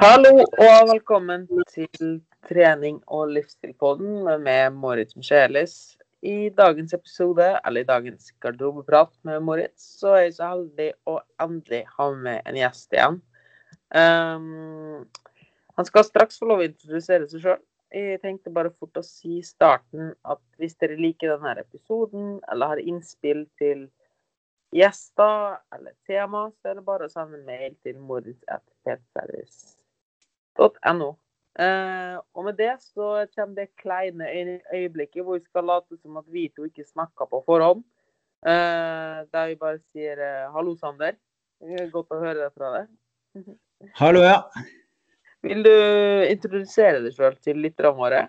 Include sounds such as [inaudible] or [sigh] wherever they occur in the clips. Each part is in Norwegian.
Hallo og velkommen til trening- og livsstilpodden med Moritz Michelis. I dagens episode, eller i dagens garderobeprat med Moritz, så er jeg så heldig å endelig ha med en gjest igjen. Um, han skal straks få lov å introdusere seg sjøl. Jeg tenkte bare fort å si i starten at hvis dere liker denne episoden, eller har innspill til gjester eller tema, så er det bare å sende mail til moritz.ptservice no. Eh, og med det så kommer det kleine øyeblikket hvor vi skal late som at vi to ikke snakker på forhånd. Eh, der vi bare sier eh, 'hallo, Sander'. Godt å høre det fra deg. Hallo, ja. Vil du introdusere deg sjøl til lytterne våre?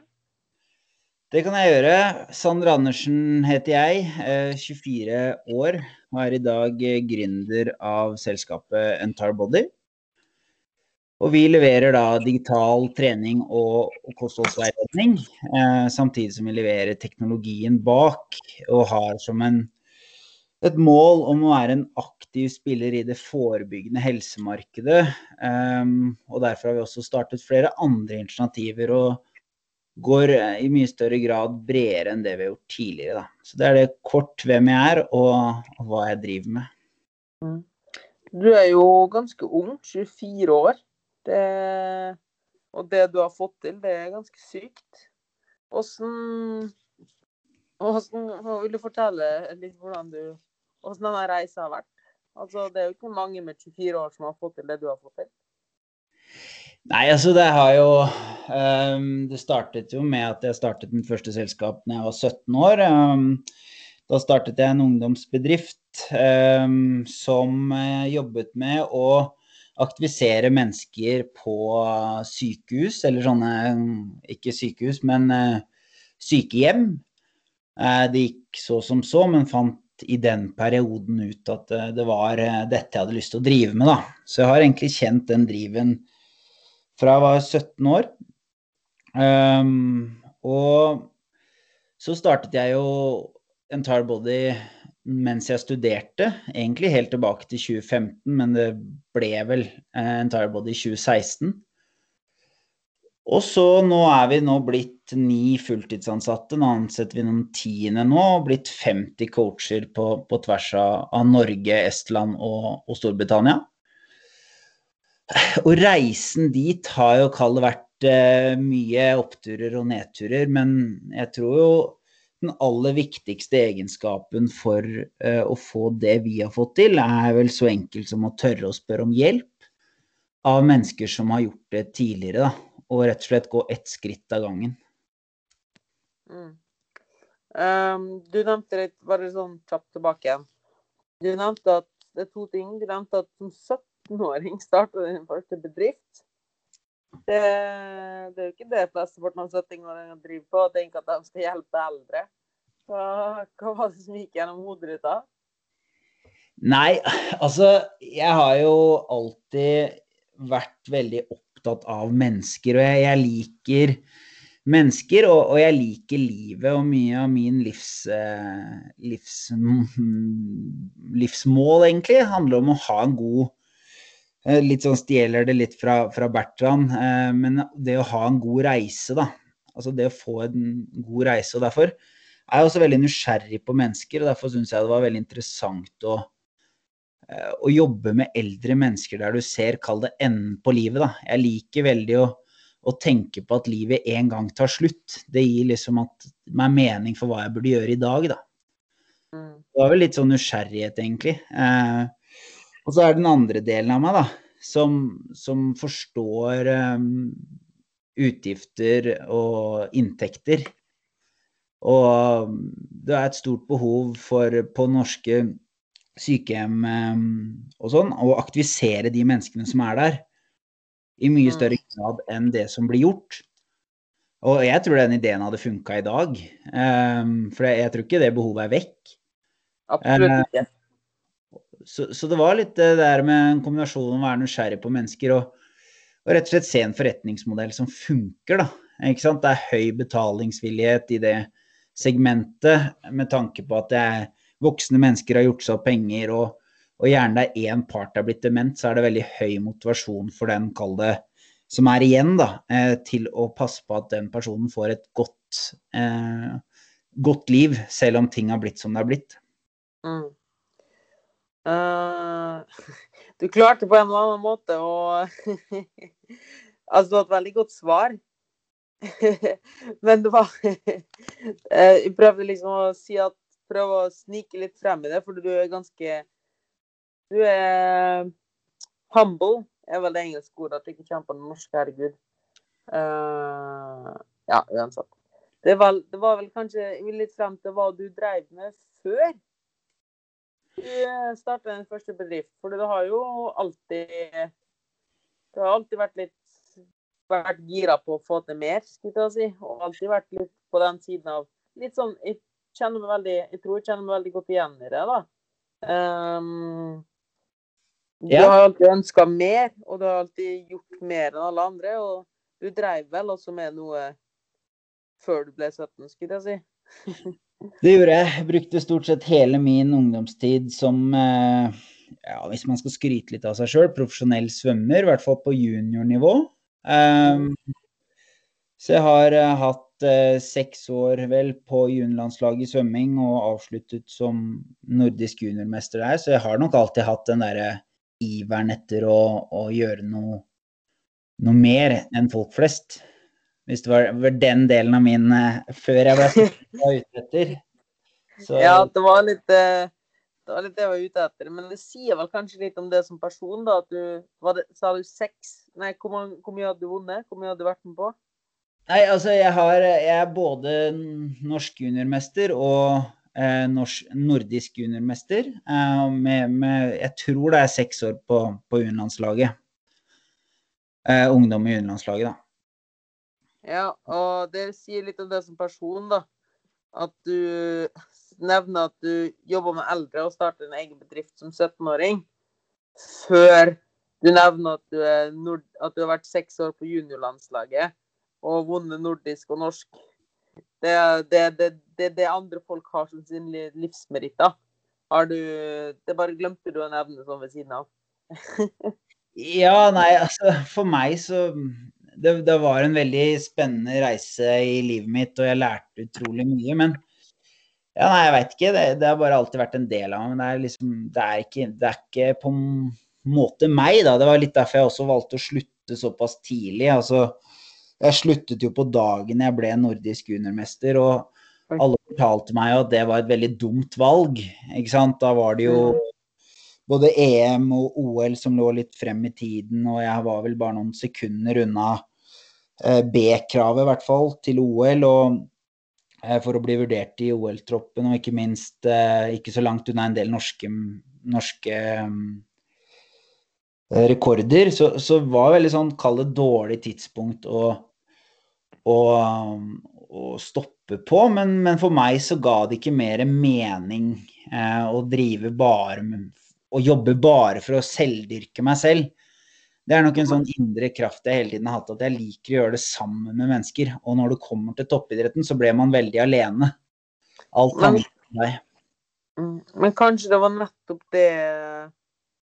Det kan jeg gjøre. Sander Andersen heter jeg, 24 år og er i dag gründer av selskapet Entire Body. Og vi leverer da digital trening og, og kostholdsveiledning, eh, samtidig som vi leverer teknologien bak og har som en, et mål om å være en aktiv spiller i det forebyggende helsemarkedet. Um, og derfor har vi også startet flere andre initiativer og går i mye større grad bredere enn det vi har gjort tidligere. Da. Så det er det kort hvem jeg er og, og hva jeg driver med. Mm. Du er jo ganske ung, 24 år. Det, og det du har fått til, det er ganske sykt. Åssen Vil du fortelle litt hvordan du Åssen denne reisa har vært? Altså, det er jo ikke mange med 24 år som har fått til det du har fått til. Nei, altså det har jo um, Det startet jo med at jeg startet mitt første selskap da jeg var 17 år. Um, da startet jeg en ungdomsbedrift um, som jobbet med å aktivisere mennesker på sykehus, eller sånne Ikke sykehus, men uh, sykehjem. Uh, det gikk så som så, men fant i den perioden ut at uh, det var dette jeg hadde lyst til å drive med, da. Så jeg har egentlig kjent den driven fra jeg var 17 år. Um, og så startet jeg jo Entire Body mens jeg studerte, egentlig helt tilbake til 2015, men det ble vel eh, Entire Body 2016. Og så nå er vi nå blitt ni fulltidsansatte, nå ansetter vi noen tiende nå, og blitt 50 coacher på, på tvers av Norge, Estland og, og, Storbritannia. Og reisen dit har jo kall det vært eh, mye oppturer og nedturer, men jeg tror jo den aller viktigste egenskapen for uh, å få det vi har fått til, er vel så enkelt som å tørre å spørre om hjelp av mennesker som har gjort det tidligere. Da, og rett og slett gå ett skritt av gangen. Mm. Um, du nevnte litt, bare sånn kjapt tilbake igjen. Du nevnte at det er to ting. Du nevnte at som 17-åring starta din første bedrift. Det, det, er jo ikke det flesteparten av 70-åringer driver på, å tenke at de skal hjelpe eldre. Hva, hva var det som gikk gjennom hodet ditt da? Nei, altså Jeg har jo alltid vært veldig opptatt av mennesker, og jeg, jeg liker mennesker, og, og, jeg liker livet, og mye av min livs, eh, livs, livsmål, egentlig, handler om å ha en god litt sånn stjeler det litt fra, fra Bertrand, eh, men det å ha en god reise, da. Altså det å få en god reise. Og derfor er jeg også veldig nysgjerrig på mennesker, og derfor syns jeg det var veldig interessant å, eh, å jobbe med eldre mennesker der du ser, kall det enden på livet, da. Jeg liker veldig å, å tenke på at livet en gang tar slutt. Det gir liksom at, meg mening for hva jeg burde gjøre i dag, da. Mm. Det var vel litt sånn nysgjerrighet, egentlig. Eh, og så er den andre delen av meg, da, som, som forstår um, utgifter og inntekter. Og det er et stort behov for på norske sykehjem um, og sånn å aktivisere de menneskene som er der, i mye mm. større grad enn det som blir gjort. Og jeg tror den ideen hadde funka i dag. Um, for jeg tror ikke det behovet er vekk. Absolutt ikke. ikke så, så, det var litt det der med en kombinasjon av å være nysgjerrig på mennesker og, og, rett og slett se en forretningsmodell som funker. da. Ikke sant? Det er høy betalingsvillighet i det segmentet med tanke på at det er voksne mennesker har gjort seg opp penger, og, og gjerne det er én part er blitt dement, så er det veldig høy motivasjon for den, kall det som er igjen, da, eh, til å passe på at den personen får et godt, eh, godt liv, selv om ting har blitt som det har blitt. Mm. Uh, [laughs] du klarte på en eller annen måte å [laughs] Altså, du har et veldig godt svar. [laughs] Men det var Jeg prøvde liksom å si at Prøve å snike litt frem i det, for du er ganske Du er humble, er vel det engelske ordet. At du ikke kommer på norsk, herregud. Uh, ja, uansett. Det var, det var, vel kanskje litt frem til hva du drev med før du starta din første bedrift. For du har jo alltid Du har alltid vært litt vært gira på å få til mer, skulle jeg si. Og alltid vært litt på den siden av Litt sånn Jeg, kjenner meg veldig, jeg tror jeg kjenner meg veldig godt igjen i det, da. Um, du ja. har alltid ønska mer, og du har alltid gjort mer enn alle andre. Og du dreiv vel også med noe før du ble 17, skulle jeg si. [laughs] det gjorde jeg. Jeg brukte stort sett hele min ungdomstid som eh, ja, hvis man skal skryte litt av seg sjøl, profesjonell svømmer, i hvert fall på juniornivå. Um, så jeg har uh, hatt uh, seks år vel på juniorlandslaget i svømming og avsluttet som nordisk juniormester der, så jeg har nok alltid hatt den derre iveren etter å, å gjøre noe, noe, mer enn folk flest. Hvis det var, den delen av min uh, før jeg ble [laughs] ute etter. Så, ja, det var litt det var litt det jeg var ute etter. Men det sier vel kanskje litt om det som person, da. At du var det, Sa du seks? Nei, hvor, mange, hvor mye hadde du vunnet? Hvor mye hadde du vært med på? Nei, altså jeg, har, jeg er både norsk juniormester og eh, norsk, nordisk juniormester. Eh, med, med, jeg tror det er seks år på, på juniorlandslaget. Eh, ungdom i juniorlandslaget, da. Ja, og det sier litt om det som person, da. At du nevner at du jobber med eldre og starter en egen bedrift som 17-åring, før du nevner at du, nord, at du, har vært seks år på juniorlandslaget og vunnet nordisk og norsk. Det er det, det, det, det, andre folk har som sin livsmeritter. Har du Det bare glemte du å nevne sånn ved siden av. [laughs] ja, nei, altså for meg så det, det, var en veldig spennende reise i livet mitt, og jeg lærte utrolig mye. Men ja, nei, jeg veit ikke. Det, det, har bare alltid vært en del av meg. Men det er liksom Det er ikke, det er ikke på en måte meg, da. Det var litt derfor jeg også valgte å slutte såpass tidlig. Altså, jeg sluttet jo på dagen jeg ble nordisk juniormester, og alle fortalte meg at det var et veldig dumt valg. Ikke sant. Da var det jo mm. Både EM og OL som lå litt frem i tiden, og jeg var vel bare noen sekunder unna eh, B-kravet, i hvert fall, til OL. og Eh, for å bli vurdert i OL-troppen, og ikke minst eh, ikke så langt unna en del norske, norske rekorder. Så, så var det veldig sånn, kall det dårlig tidspunkt å, å, å stoppe på. Men, men, for meg så ga det ikke mer mening eh, å drive bare å jobbe bare for å selvdyrke meg selv. Det er nok en sånn indre kraft jeg hele tiden har hatt, at jeg liker å gjøre det sammen med mennesker. Og når det kommer til toppidretten, så ble man veldig alene. Alt handler om deg. Mm, men kanskje det var nettopp det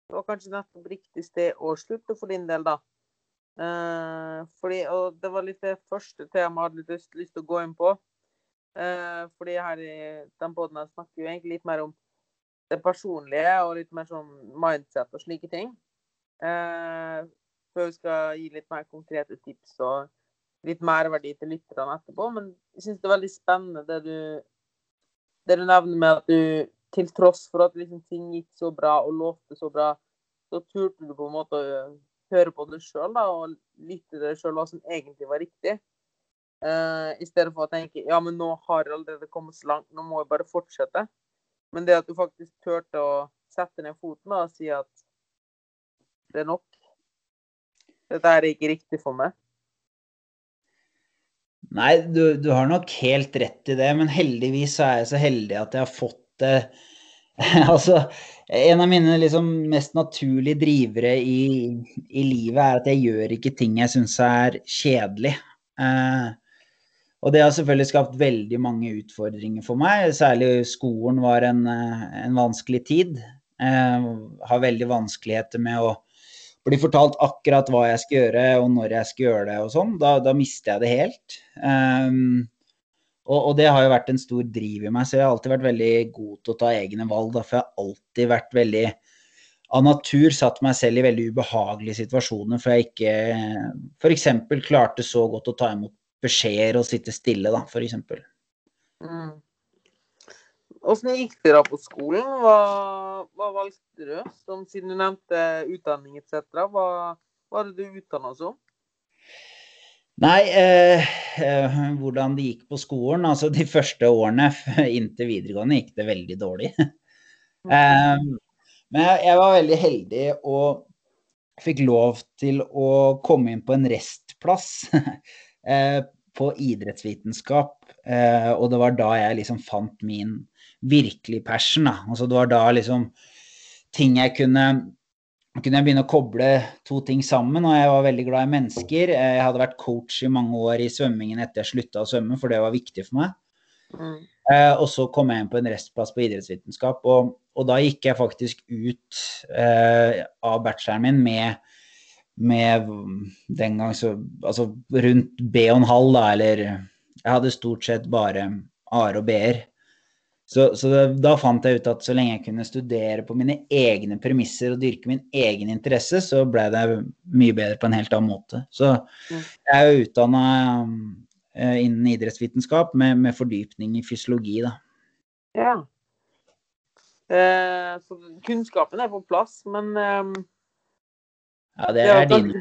Det var kanskje nettopp riktig sted å slutte for din del, da. Eh, fordi, og det var litt det første temaet jeg hadde litt lyst, lyst til å gå inn på. Eh, fordi her i den poden snakker vi egentlig litt mer om det personlige og litt mer sånn mindset og slike ting. Eh, før vi skal gi litt mer konkrete tips og litt merverdi til lytterne etterpå. Men jeg syns det er veldig spennende det du, det du nevner med at du til tross for at liksom ting gikk så bra og lovte så bra, så turte du på en måte å høre på det sjøl og lytte til deg sjøl hva som egentlig var riktig. Uh, I stedet for å tenke ja, men nå har jeg allerede kommet så langt, nå må jeg bare fortsette. Men det at du faktisk turte å sette ned foten da, og si at det er nok. Dette er ikke riktig for meg. Nei, du, du, har nok helt rett i det, men heldigvis er jeg så heldig at jeg har fått det [laughs] Altså, en av mine liksom mest naturlige drivere i, i, livet er at jeg gjør ikke ting jeg syns er kjedelig. Eh, og det har selvfølgelig skapt veldig mange utfordringer for meg. Særlig skolen var en, en vanskelig tid. Eh, har veldig vanskeligheter med å bli fortalt akkurat hva jeg skal gjøre og når jeg skal gjøre det og sånn, da, da mister jeg det helt. Um, og, og, det har jo vært en stor driv i meg, så jeg har alltid vært veldig god til å ta egne valg. Da, for jeg har alltid vært veldig av natur satt meg selv i veldig ubehagelige situasjoner, for jeg ikke f.eks. klarte så godt å ta imot beskjeder og sitte stille, da, f.eks. Mm. Åssen gikk det da på skolen? Hva, hva valgte du? Som, siden du nevnte utdanning etc. Hva, hva er det du utdanna som? Nei, eh, eh, hvordan det gikk på skolen. Altså de første årene [laughs] inntil videregående gikk det veldig dårlig. eh, men jeg, jeg, var veldig heldig og fikk lov til å komme inn på en restplass [laughs] eh, på idrettsvitenskap. Eh, og det var da jeg liksom fant min virkelig passion. Da. Altså det var da liksom ting jeg kunne kunne jeg begynne å koble to ting sammen, og jeg var veldig glad i mennesker. Jeg hadde vært coach i mange år i svømmingen etter jeg slutta å svømme, for det var viktig for meg. Mm. Eh, og så kom jeg inn på en restplass på idrettsvitenskap, og, og da gikk jeg faktisk ut eh, av bacheloren min med, med den gang så Altså rundt B&5, da, eller Jeg hadde stort sett bare A-er og B-er. Så, så det, da fant jeg ut at så lenge jeg kunne studere på mine egne premisser og dyrke min egen interesse, så ble det mye bedre på en helt annen måte. Så jeg er jo utdanna uh, innen idrettsvitenskap med, med, fordypning i fysiologi, da. Ja. Eh, så kunnskapen er på plass, men um, Ja, det er din.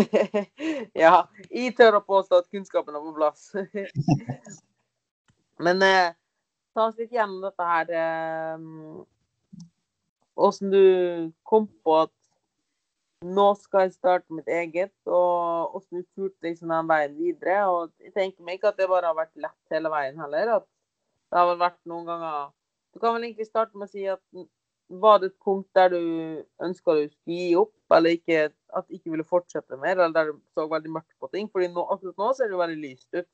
[laughs] ja. Jeg tør å påstå at kunnskapen er på plass. [laughs] men eh, ta oss litt gjennom dette her. Åssen du kom på at nå skal jeg starte mitt eget, og åssen du turte liksom den veien videre. Og jeg tenker meg ikke at det bare har vært lett hele veien heller. At det har vel vært noen ganger Du kan vel egentlig starte med å si at var det et punkt der du ønska du skulle gi opp, eller ikke, at du ikke ville fortsette mer, eller der du så veldig mørkt på ting? Fordi nå, akkurat nå ser det jo veldig lyst ut.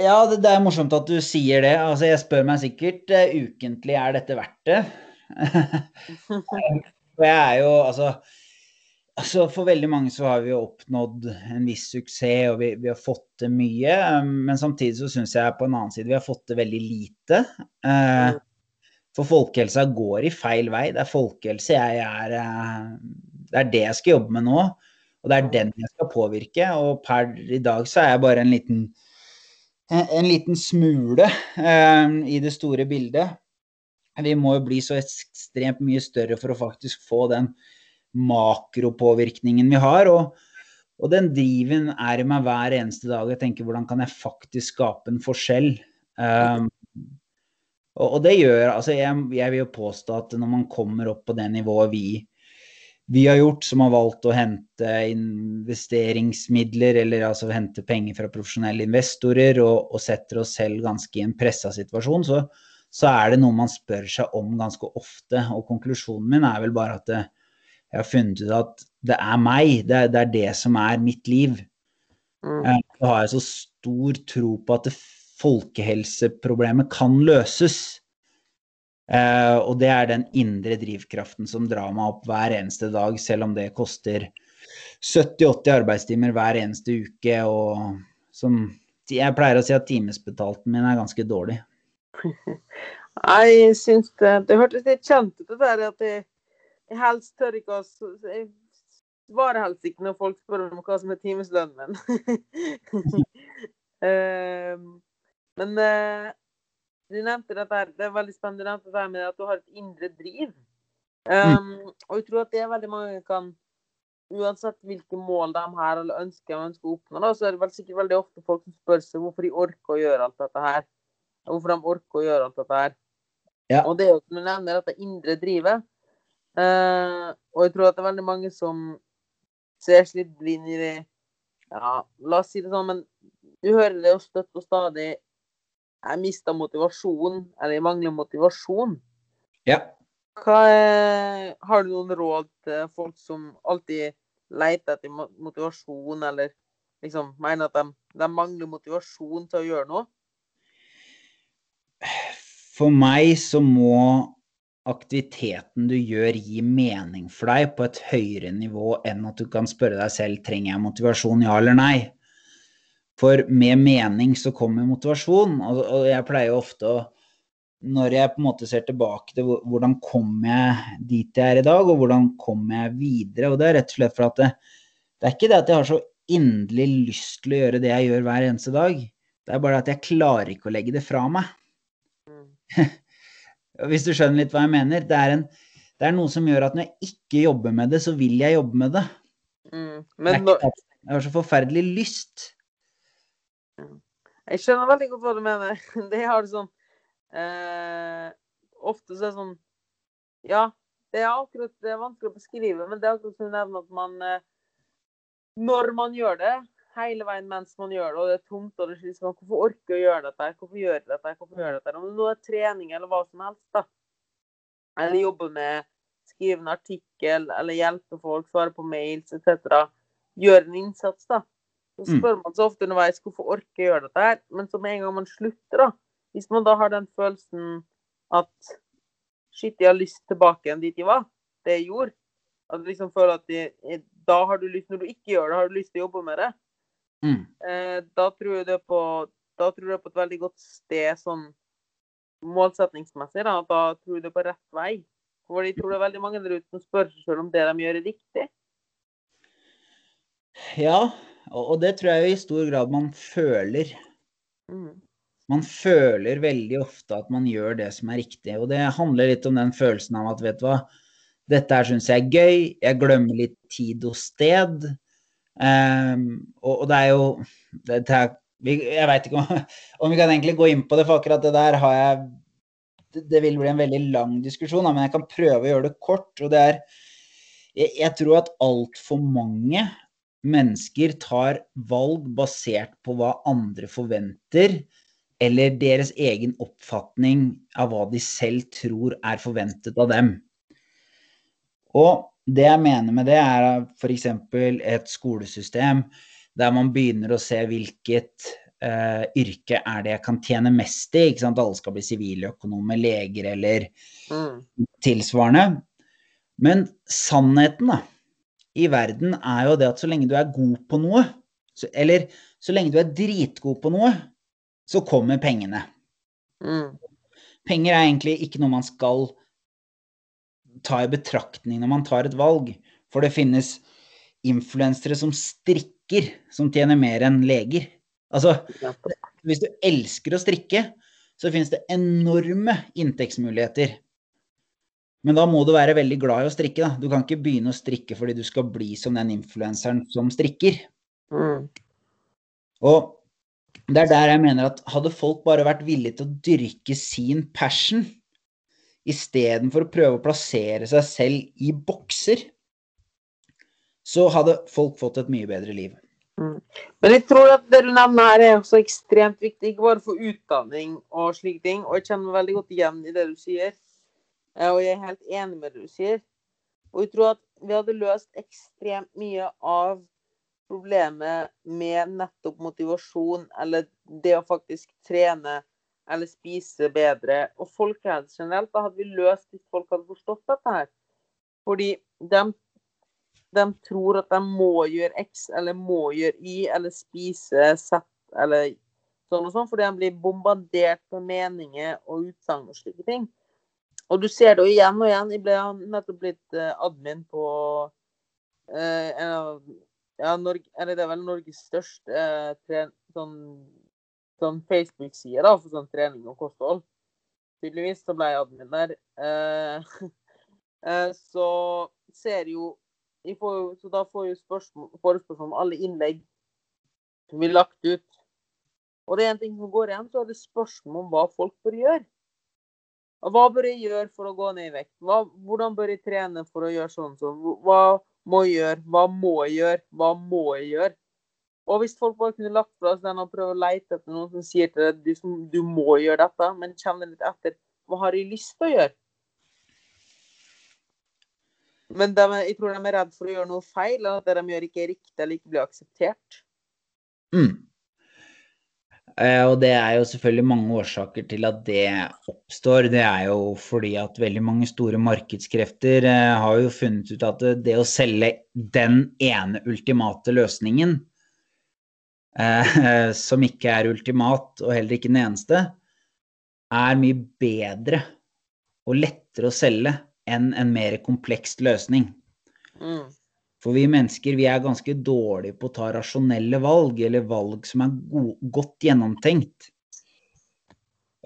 Ja, det, det, er morsomt at du sier det. Altså, jeg spør meg sikkert uh, ukentlig er dette verdt det. [laughs] For jeg er jo altså, altså, For veldig mange så har vi jo oppnådd en viss suksess, og vi, vi har fått til mye. Um, men samtidig så syns jeg på en annen side vi har fått til veldig lite. Uh, for folkehelsa går i feil vei. Det er folkehelse jeg er uh, Det er det jeg skal jobbe med nå. Og det er den jeg skal påvirke. Og per i dag så er jeg bare en liten en liten smule eh, i det store bildet. Vi må jo bli så ekstremt mye større for å faktisk få den makropåvirkningen vi har. Og, og den driven er i meg hver eneste dag. Jeg tenker hvordan kan jeg faktisk skape en forskjell? Um, og, og, det gjør altså jeg, jeg vil jo påstå at når man kommer opp på det nivået vi vi har gjort, som har valgt å hente investeringsmidler, eller altså hente penger fra profesjonelle investorer, og, og setter oss selv ganske i en pressa situasjon, så, så, er det noe man spør seg om ganske ofte. Og konklusjonen min er vel bare at det, jeg har funnet ut at det er meg, det, det er det som er mitt liv. Mm. Eh, så har jeg så stor tro på at folkehelseproblemet kan løses. Eh, og det er den indre drivkraften som drar meg opp hver eneste dag, selv om det koster 70-80 arbeidstimer hver eneste uke. Og som jeg pleier å si at timesbetalten min er ganske dårlig. [laughs] Jeg syns det Det hørtes litt kjent ut, det der at jeg, jeg helst tør ikke å Jeg svarer helst ikke når folk spør om hva som er timeslønnen min. uh, [laughs] [laughs] men uh, du nevnte dette det er veldig spennende du nevnte dette med at du har et indre driv. Mm. Um, og jeg tror at det er veldig mange kan Uansett hvilke mål de har eller ønsker ønsker å oppnå, da, så er det vel sikkert veldig ofte folk som spør seg hvorfor de orker å gjøre alt dette her. Hvorfor de orker å gjøre alt dette her. Ja. Og det er jo som du nevner, dette indre drivet. Uh, og jeg tror at det er veldig mange som ser seg litt blind i det Ja, la oss si det sånn, men du hører det jo støtt og stadig jeg mista motivasjon, eller jeg mangler motivasjon. Ja. Er, har du noen råd til folk som alltid leter etter motivasjon, eller liksom mener at de, de mangler motivasjon til å gjøre noe? For meg så må aktiviteten du gjør gi mening for deg på et høyere nivå enn at du kan spørre deg selv trenger jeg motivasjon, ja eller nei. For med mening så kommer motivasjon, og jeg pleier jo ofte å Når jeg på en måte ser tilbake til hvordan kom jeg dit jeg er i dag, og hvordan kom jeg videre, og det er rett og slett for at det, det er ikke det at jeg har så inderlig lyst til å gjøre det jeg gjør hver eneste dag. Det er bare at jeg klarer ikke å legge det fra meg. [laughs] Hvis du skjønner litt hva jeg mener. Det er, en, det er, noe som gjør at når jeg ikke jobber med det, så vil jeg jobbe med det. Mm. Men nå... Jeg har så forferdelig lyst. Jeg skjønner veldig godt hva du mener. [laughs] Det har det sånn eh, Ofte så er det sånn Ja, det er akkurat det er vanskelig å beskrive, men det er akkurat som du nevner at man eh, Når man gjør det, hele veien mens man gjør det, og det er tomt og det er liksom, hvorfor orker jeg å gjøre dette? Hvorfor gjør jeg dette? Hvorfor gjør dette? Om det nå er trening eller hva som helst, da. Eller jobbe med skrive en artikkel, eller hjelpe folk, svare på mails etc. Gjøre en innsats, da. Så mm. spør man så ofte underveis hvorfor orker jeg gjøre dette her. Men så med en gang man slutter, da Hvis man da har den følelsen at shit, jeg har lyst tilbake igjen dit jeg var, det jeg gjorde At liksom føler at de, da har du lyst, når du ikke gjør det, har du lyst til å jobbe med det. Mm. Eh, da tror jeg det på da tror jeg på et veldig godt sted sånn målsetningsmessig. Da, da tror jeg det er på rett vei. For jeg tror det er veldig mange der ute som spør seg selv om det de gjør, er riktig. Ja, og det tror jeg jo i stor grad man føler. Mm. Man føler veldig ofte at man gjør det som er riktig. Og det handler litt om den følelsen av at vet du hva, dette her syns jeg er gøy, jeg glemmer litt tid og sted. Um, og, og, det er jo det, det er, Jeg veit ikke om, [laughs] om, vi kan egentlig gå inn på det, for akkurat det der har jeg Det, det vil bli en veldig lang diskusjon, men jeg kan prøve å gjøre det kort. Og det er Jeg, jeg tror at altfor mange mennesker tar valg basert på hva andre forventer, eller deres egen oppfatning av hva de selv tror er forventet av dem. Og det jeg mener med det, er f.eks. et skolesystem der man begynner å se hvilket uh, yrke er det jeg kan tjene mest i. ikke sant? Alle skal bli siviløkonomer, leger eller mm. tilsvarende. Men sannheten da, i verden er jo det at så lenge du er god på noe, så, eller så lenge du er dritgod på noe, så kommer pengene. Mm. Penger er egentlig ikke noe man skal ta i betraktning når man tar et valg. For det finnes influensere som strikker, som tjener mer enn leger. Altså, hvis du elsker å strikke, så finnes det enorme inntektsmuligheter. Men da må du være veldig glad i å strikke. Da. Du kan ikke begynne å strikke fordi du skal bli som den influenseren som strikker. Mm. Og det er der jeg mener at hadde folk bare vært villige til å dyrke sin passion, istedenfor å prøve å plassere seg selv i bokser, så hadde folk fått et mye bedre liv. Mm. Men jeg tror at det du nevner her, er også ekstremt viktig, ikke bare for utdanning og slike ting. Og jeg kjenner meg veldig godt igjen i det du sier. Og jeg er helt enig med det du sier. Og jeg tror at vi hadde løst ekstremt mye av problemet med nettopp motivasjon, eller det å faktisk trene eller spise bedre. Og folkehelse generelt, da hadde vi løst hvis folk hadde forstått dette her. Fordi de, de, tror at de må gjøre X eller må gjøre Y eller spise Z eller sånn og sånn, fordi de blir bombardert med meninger og utsagn og slike ting. Og du ser det jo igjen og igjen. Jeg ble nettopp blitt uh, admin på eh, av ja, Norge, eller det er vel Norges største uh, sånn sånn Facebook-side da, for sånn trening og kosthold. Tydeligvis så ble jeg admin der. Eh, [laughs] eh, så ser jo får, Så da får jo spørsmål, forespørsmål om alle innlegg som blir lagt ut. Og det er en ting som går igjen, så er det spørsmål om hva folk bør gjøre. Hva bør jeg gjøre for å gå ned i vekt? Hva, hvordan bør jeg trene for å gjøre sånn sånn? Hva må jeg gjøre? Hva må jeg gjøre? Hva må jeg gjøre? Og hvis folk bare kunne lagt fra seg den og prøve å lete etter noen som sier til deg du, du må gjøre dette, men kjenner litt etter hva har jeg lyst til å gjøre? Men de, jeg tror de er redd for å gjøre noe feil, eller at det de gjør, ikke er riktig eller ikke blir akseptert. Mm. Eh, og det er jo selvfølgelig mange årsaker til at det oppstår. Det er jo fordi at veldig mange store markedskrefter eh, har jo funnet ut at det å selge den ene ultimate løsningen, eh, [laughs] som ikke er ultimat og heller ikke den eneste, er mye bedre og lettere å selge enn en mer kompleks løsning. Mm. For vi mennesker vi er ganske dårlige på å ta rasjonelle valg, eller valg som er go godt gjennomtenkt.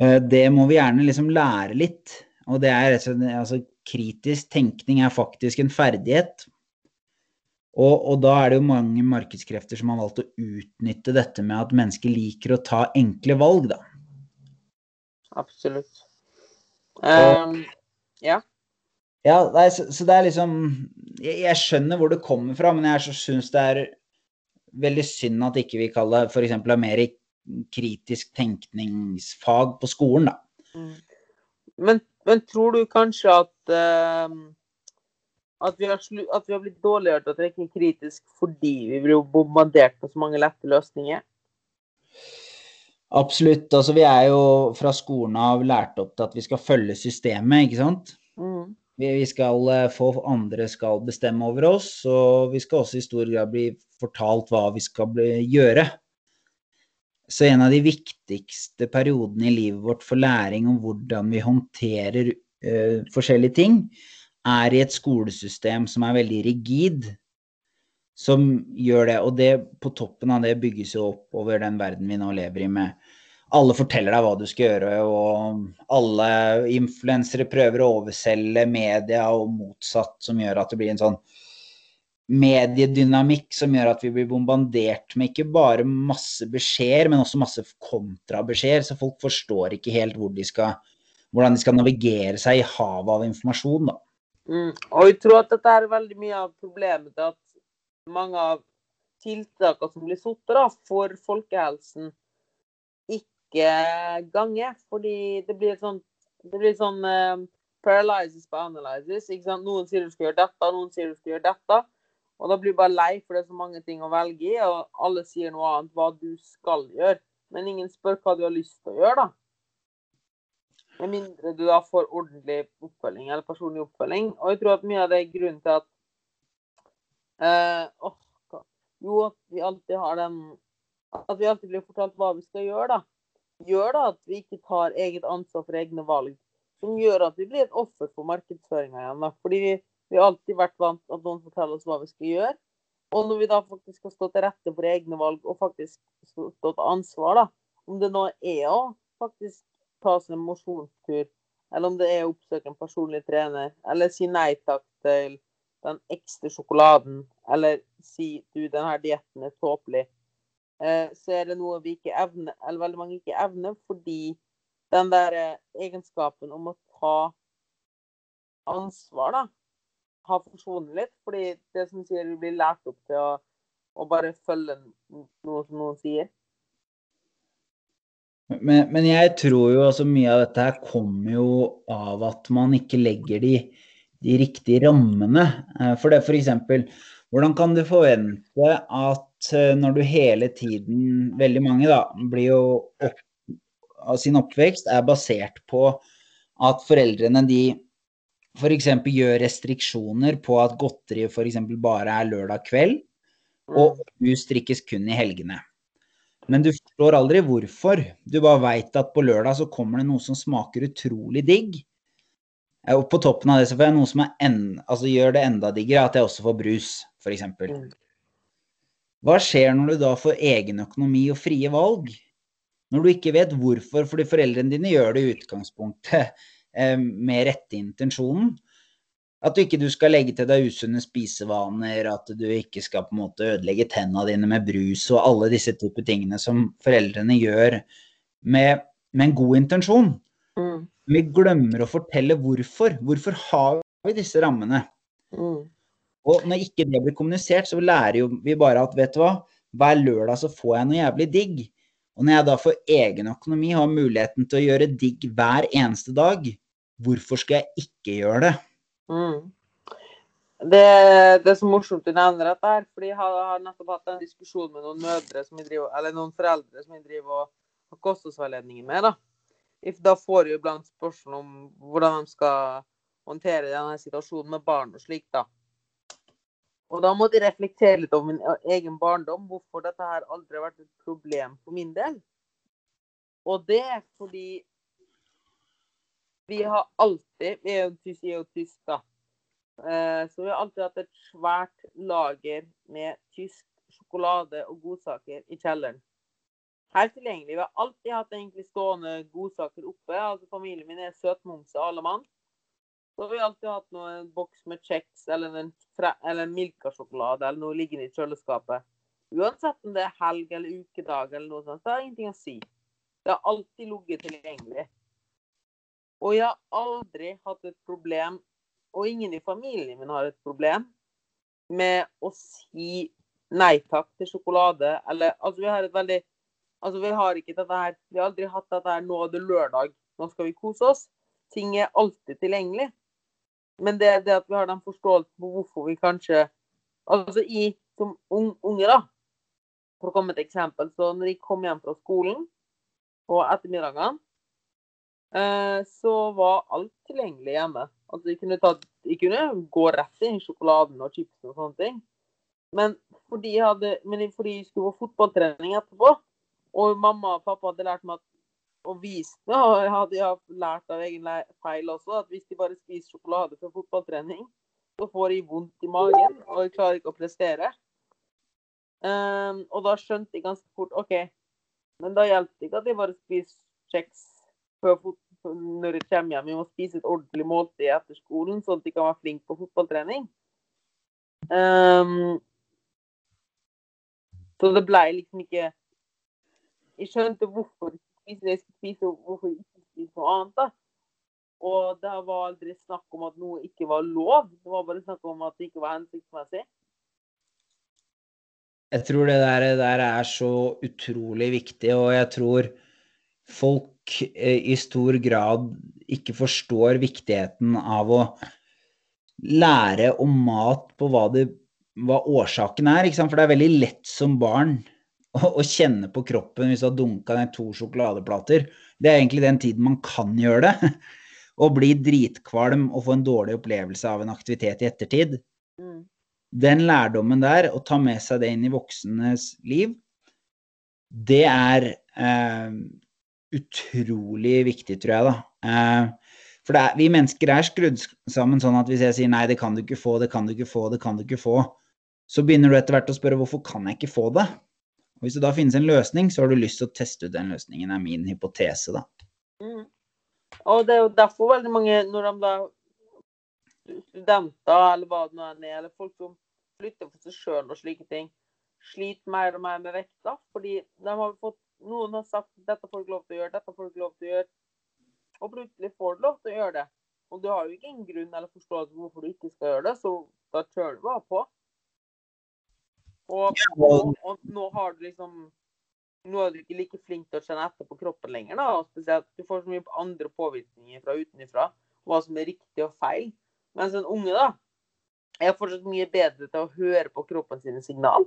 Eh, det må vi gjerne liksom lære litt. Og det er altså, kritisk tenkning er faktisk en ferdighet. Og, og, da er det jo mange markedskrefter som har valgt å utnytte dette med at mennesker liker å ta enkle valg, da. Absolutt. Um, ja. Ja, nei, så, så, det er liksom jeg, jeg, skjønner hvor det kommer fra, men jeg syns det er veldig synd at ikke vi kaller f.eks. mer kritisk tenkningsfag på skolen, da. Mm. Men, men, tror du kanskje at uh, at, vi har at vi har blitt dårligere til å trekke kritisk fordi vi blir bombardert på så mange lette løsninger? Absolutt. Altså, vi er jo fra skolen av lært opp til at vi skal følge systemet, ikke sant? Mm. Vi skal eh, få andre skal bestemme over oss, og vi skal også i stor grad bli fortalt hva vi skal bli, gjøre. Så en av de viktigste periodene i livet vårt for læring om hvordan vi håndterer uh, forskjellige ting, er i et skolesystem som er veldig rigid, som gjør det. Og det på toppen av det bygges jo opp over den verden vi nå lever i med alle forteller deg hva du skal gjøre, og alle influensere prøver å overselge media og motsatt, som gjør at det blir en sånn mediedynamikk som gjør at vi blir bombardert med ikke bare masse beskjeder, men også masse kontrabeskjeder, så folk forstår ikke helt hvor de skal, hvordan de skal navigere seg i havet av informasjon. Da. Mm. Og jeg tror at dette er veldig mye av problemet at mange av tiltakene som blir satt for folkehelsen, ikke gange. Fordi det blir sånn, det blir sånn uh, paralysis på analysis. Ikke sant? Noen sier du skal gjøre dette, noen sier du skal gjøre dette. Og da blir du bare lei, for det er så mange ting å velge i, og alle sier noe annet hva du skal gjøre. Men ingen spør hva du har lyst til å gjøre, da. Med mindre du da får ordentlig oppfølging, eller personlig oppfølging. Og jeg tror at mye av det er grunnen til at uh, oh, Jo, at vi alltid har den At vi alltid blir fortalt hva vi skal gjøre, da gjør da at vi ikke tar eget ansvar for egne valg. Som gjør at vi blir et offer for markedsføringa igjen. Da. Fordi vi, vi, har alltid vært vant til at noen forteller oss hva vi skal gjøre. Og når vi da faktisk skal stå til rette for egne valg og faktisk stå til ansvar, da, om det nå er å faktisk ta seg en mosjonstur, eller om det er å oppsøke en personlig trener, eller si nei takk til den ekstra sjokoladen, eller si du, denne dietten er tåpelig, så er det noe vi ikke evner, eller veldig mange ikke evner, fordi den der eh, egenskapen om å ta ansvar, da, har forsvunnet litt. Fordi det som sier, du blir lært opp til å, å bare følge noe som noen sier. Men, men, jeg tror jo altså mye av dette her kommer jo av at man ikke legger de, de riktige rammene. Eh, for det f.eks. Hvordan kan du forvente at eh, når du hele tiden, veldig mange da, blir jo opp, av sin oppvekst er basert på at foreldrene de f.eks. gjør restriksjoner på at godteri f.eks. bare er lørdag kveld, og hus drikkes kun i helgene. Men du forstår aldri hvorfor. Du bare veit at på lørdag så kommer det noe som smaker utrolig digg. Og på toppen av det så får jeg noe som en, altså gjør det enda diggere, at jeg også får brus, f.eks. Hva skjer når du da får egen økonomi og frie valg? Når du ikke vet hvorfor, fordi foreldrene dine gjør det i utgangspunktet [laughs] eh, med rette intensjonen. At du ikke du skal legge til deg usunne spisevaner, at du ikke skal på en måte ødelegge tennene dine med brus og alle disse typer tingene som foreldrene gjør med, med en god intensjon. Mm. Vi glemmer å fortelle hvorfor. Hvorfor har vi disse rammene? Mm. Og når ikke det blir kommunisert, så lærer jo vi bare at vet du hva, hver lørdag så får jeg noe jævlig digg. Og når jeg da får egen økonomi har muligheten til å gjøre digg hver eneste dag, hvorfor skal jeg ikke gjøre det? Mm. Det, det, er så morsomt du nevner dette, her, fordi jeg har, nettopp hatt en diskusjon med noen mødre som jeg driver, eller noen foreldre som jeg driver og har kostholdsveiledningen med, da. Da får jeg iblant spørsmål om hvordan de skal håndtere denne situasjonen med barn og slik, da. Og da måtte jeg reflektere litt over min egen barndom, hvorfor dette her aldri har vært et problem for min del. Og det er fordi vi har alltid Vi er jo tysk, er jo tysk, da. Eh, så vi har alltid hatt et svært lager med tysk sjokolade og godsaker i kjelleren. Helt tilgjengelig. Vi har alltid hatt egentlig stående godsaker oppe. altså Familien min er søtmomse alle mann. Så vi har alltid hatt noe, en boks med kjeks eller en, eller en Milka-sjokolade eller noe liggende i kjøleskapet. Uansett om det er helg eller ukedag eller noe sånt, så har det ingenting å si. Det har alltid ligget tilgjengelig. Og jeg har aldri hatt et problem og ingen i familien min har et problem med å si nei takk til sjokolade. Eller altså, vi har et veldig Altså, vi har ikke dette her Vi har aldri hatt dette her nå er det lørdag, nå skal vi kose oss. Ting er alltid tilgjengelig. Men det det at vi har den forståelsen på hvorfor vi kanskje Altså i som unge, da. For å komme med et eksempel. Så når de kom hjem fra skolen på ettermiddagene, eh, så var alt tilgjengelig hjemme. Altså, de kunne, ta, de kunne gå rett i sjokoladen og chipsen og sånne ting. Men fordi de hadde, men fordi jeg skulle på fotballtrening etterpå, og mamma og pappa hadde lært meg at, og viste, og jeg hadde jeg lært av egen feil også, at hvis de bare spiser sjokolade for fotballtrening, så får de vondt i magen, og de klarer ikke å prestere. Um, og da skjønte de ganske fort OK, men da hjelper det ikke at de bare spiser kjeks når de kommer hjem. Vi må spise et ordentlig måltid etter skolen, sånn at de kan være flinke på fotballtrening. Um, så det ble liksom ikke Jeg skjønte hvorfor jeg skulle spise, og hvorfor ikke spise noe annet. da. Og det var aldri snakk om at noe ikke var lov. Det var bare snakk om at det ikke var hensiktsmessig. Jeg tror det der, der er så utrolig viktig, og jeg tror folk eh, i stor grad ikke forstår viktigheten av å lære om mat på hva, det, hva årsaken er. For det er veldig lett som barn å, å kjenne på kroppen hvis du har dunka ned to sjokoladeplater. Det er egentlig den tiden man kan gjøre det. [laughs] Å bli dritkvalm og få en dårlig opplevelse av en aktivitet i ettertid. Mm. Den lærdommen der, å ta med seg det inn i voksnes liv, det er eh, utrolig viktig, tror jeg, da. Eh, for er, vi mennesker er skrudd sammen sånn at hvis jeg sier nei, det kan du ikke få, det kan du ikke få, det kan du ikke få, så begynner du etter hvert å spørre hvorfor kan jeg ikke få det? Og hvis det da finnes en løsning, så har du lyst til å teste ut den løsningen, er min hypotese, da. Mm. Og det er jo derfor veldig mange, når de da studenter eller hva det nå er, eller folk som flytter for seg sjøl og slike ting, sliter mer og mer med vekta, fordi de har fått noen har sagt dette får du lov til å gjøre, dette får du lov til å gjøre. Og plutselig får du lov til å gjøre det. Og du har jo ikke en grunn eller forståelse for hvorfor du ikke skal gjøre det, så da kjører du bare på. Og, og, og, nå har du liksom Nå er du ikke like flink til å kjenne etter på kroppen lenger. da, og spesielt Du får så mye andre påvirkninger fra utenfra, hva som er riktig og feil. Mens en unge da, er fortsatt mye bedre til å høre på kroppen sine signal.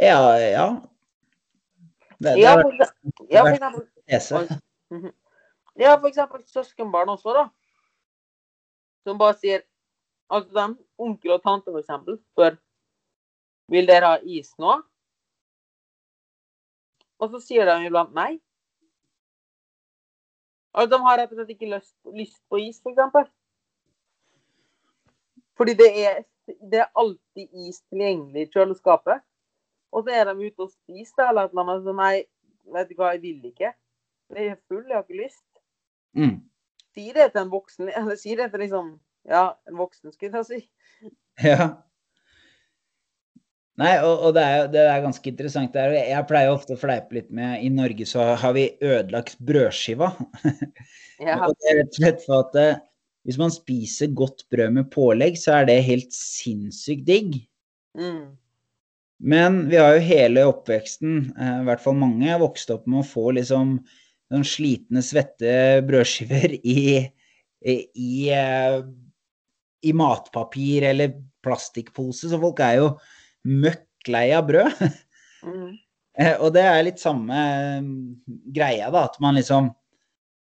Ja, ja. Det, det ja, for, ja, for eksempel, mhm. ja, for eksempel søskenbarn også, da. Som bare sier Altså, dem, onkel og tante, for eksempel, spør Vil dere ha is nå? Og så sier de iblant nei. Altså, de har rett og slett ikke lyst, lyst på is, for eksempel. Fordi det er, det er alltid is tilgjengelig i kjøleskapet. Og så er de ute og spiser eller et eller annet. Så nei, vet du hva, jeg vil ikke. Jeg er full, jeg har ikke lyst. Mm. Si det til en voksen, eller si det til liksom Ja, en voksen, skulle jeg si. [laughs] Ja. Nei, og, og det, er, det, er, ganske interessant. Er, jeg pleier ofte å fleipe litt med I Norge så har vi ødelagt brødskiva. [laughs] Ja. og det er rett og slett for at eh, hvis man spiser godt brød med pålegg, så er det helt sinnssykt digg. Mm. Men vi har jo hele oppveksten, eh, i hvert fall mange, vokst opp med å få liksom noen slitne, svette brødskiver i, i, eh, i, matpapir eller plastikkpose, så folk er jo møkk lei av brød. [laughs] Mm. Eh, og det er litt samme eh, greia, da. At man liksom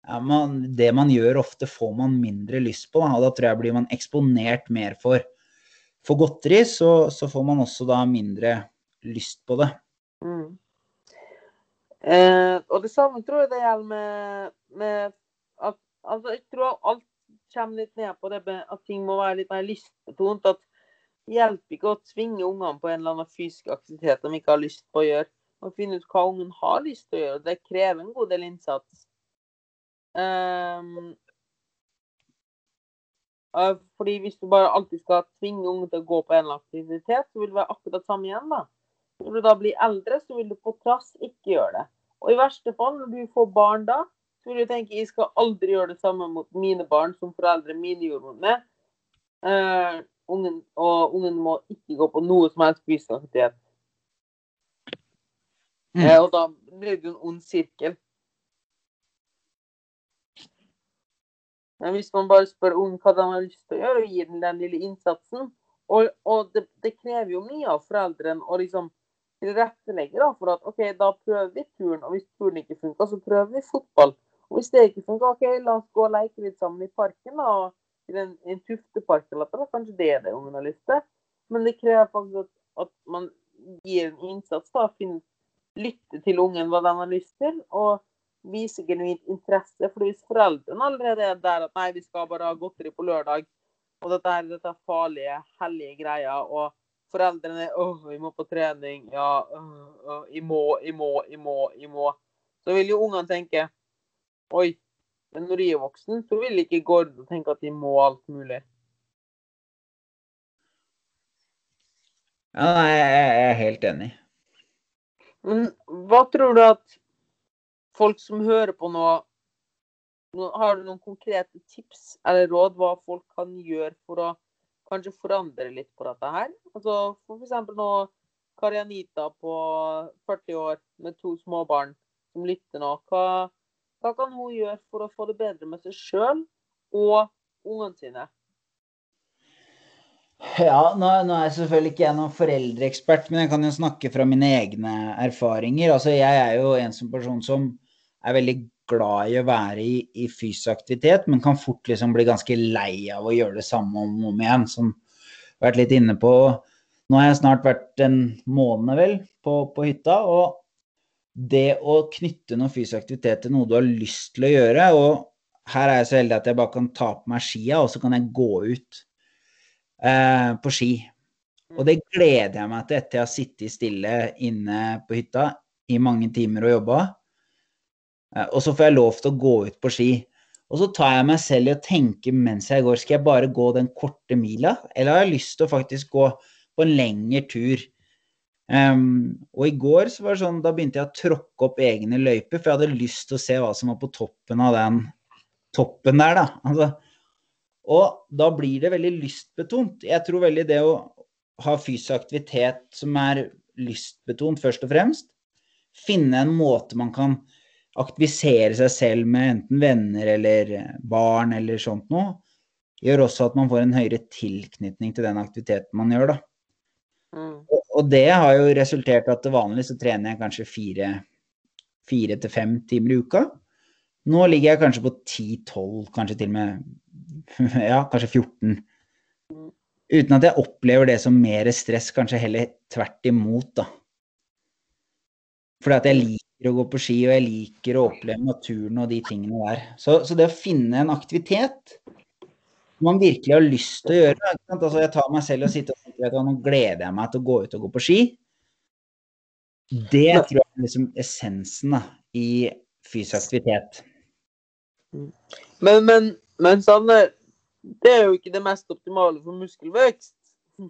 ja, man, Det man gjør ofte, får man mindre lyst på. Da, og da tror jeg blir man eksponert mer for, for godteri, så, så, får man også da mindre lyst på det. Mm. Eh, og det samme tror jeg det gjelder med, med at altså, Jeg tror alt kommer litt ned på det at ting må være litt mer lystbetont. At det hjelper ikke å tvinge ungene på en eller annen fysisk aktivitet de ikke har lyst på å gjøre. Å finne ut hva ungen har lyst til å gjøre. Det krever en god del innsats. Um, fordi hvis du bare alltid skal tvinge ungen til å gå på en eller annen aktivitet, så vil det være akkurat samme igjen. da. Når du da blir eldre, så vil du på trass ikke gjøre det. Og i verste fall, når du får barn da, så vil du tenke jeg skal aldri gjøre det samme mot mine barn som foreldre mine gjorde mot meg. Uh, ungen, og ungen må ikke gå på noe som helst fysisk aktivitet. Mm. Uh, og da blir det jo en ond sirkel. Men hvis man bare spør ungen hva de har lyst til å gjøre, og gir den den lille innsatsen Og, og det, det, krever jo mye av foreldrene å liksom tilrettelegge for at OK, da prøver vi turen, og hvis turen ikke funker, så prøver vi fotball. Og hvis det ikke funker, OK, la oss gå og leke litt sammen i parken. da, I en, en tuftepark eller noe. Kanskje det er det ungen har lyst til. Men det krever faktisk at, at man gir en innsats. da, finner, Lytte til ungen hva den har lyst til, og vise genuint interesse. For hvis foreldrene allerede er der at nei, vi skal bare ha godteri på lørdag, og dette er dette farlige, hellige greia, og foreldrene åh, vi må på trening, ja, åh, åh, jeg må, jeg må, jeg må, jeg må. Så vil jo ungene tenke Oi, men når de er voksen, så vil ikke Gordon tenke at de må alt mulig. Ja, jeg er helt enig. Men hva tror du at folk som hører på nå Har du noen konkrete tips eller råd hva folk kan gjøre for å kanskje forandre litt på dette her? Altså for eksempel nå Karianita på 40 år med to småbarn som lytter nå. Hva, hva kan hun gjøre for å få det bedre med seg sjøl og ungene sine? Ja, nå, nå, er jeg selvfølgelig ikke jeg noen foreldreekspert, men jeg kan jo snakke fra mine egne erfaringer. Altså, jeg er jo en som person som er veldig glad i å være i, i fysisk aktivitet, men kan fort liksom bli ganske lei av å gjøre det samme om og om igjen. Som vært litt inne på. Nå har jeg snart vært en måned, vel, på, på hytta. og det å knytte noe fysisk aktivitet til noe du har lyst til å gjøre og Her er jeg så heldig at jeg bare kan ta på meg skia, og så kan jeg gå ut eh, på ski. Og det gleder jeg meg til etter jeg har sittet stille inne på hytta i mange timer og jobba. Eh, og så får jeg lov til å gå ut på ski. Og så tar jeg meg selv i å tenke mens jeg går, skal jeg bare gå den korte mila, eller har jeg lyst til å faktisk gå på en lengre tur? Um, og i går så var det sånn, da begynte jeg å tråkke opp egne løyper, for jeg hadde lyst til å se hva som var på toppen av den toppen der, da. Altså, og da blir det veldig lystbetont. Jeg tror veldig det å ha fysisk aktivitet som er lystbetont, først og fremst. Finne en måte man kan aktivisere seg selv med enten venner eller barn eller sånt noe, gjør også at man får en høyere tilknytning til den aktiviteten man gjør, da. Mm. Og, og, det har jo resultert i at til vanlig så trener jeg kanskje fire, fire til fem timer i uka. Nå ligger jeg kanskje på 10-12, kanskje til og med [laughs] ja, kanskje 14. Uten at jeg opplever det som mer stress, kanskje heller tvert imot, da. Fordi at jeg liker å gå på ski, og jeg liker å oppleve naturen og de tingene der. Så, så det å finne en aktivitet man virkelig har lyst til å gjøre. Altså, jeg tar meg selv og sitter og tenker at nå gleder jeg meg til å gå ut og gå på ski. Det tror jeg er liksom essensen da, i fysisk aktivitet. Men, men, men Sanne, det er jo ikke det mest optimale for muskelvekst. [laughs]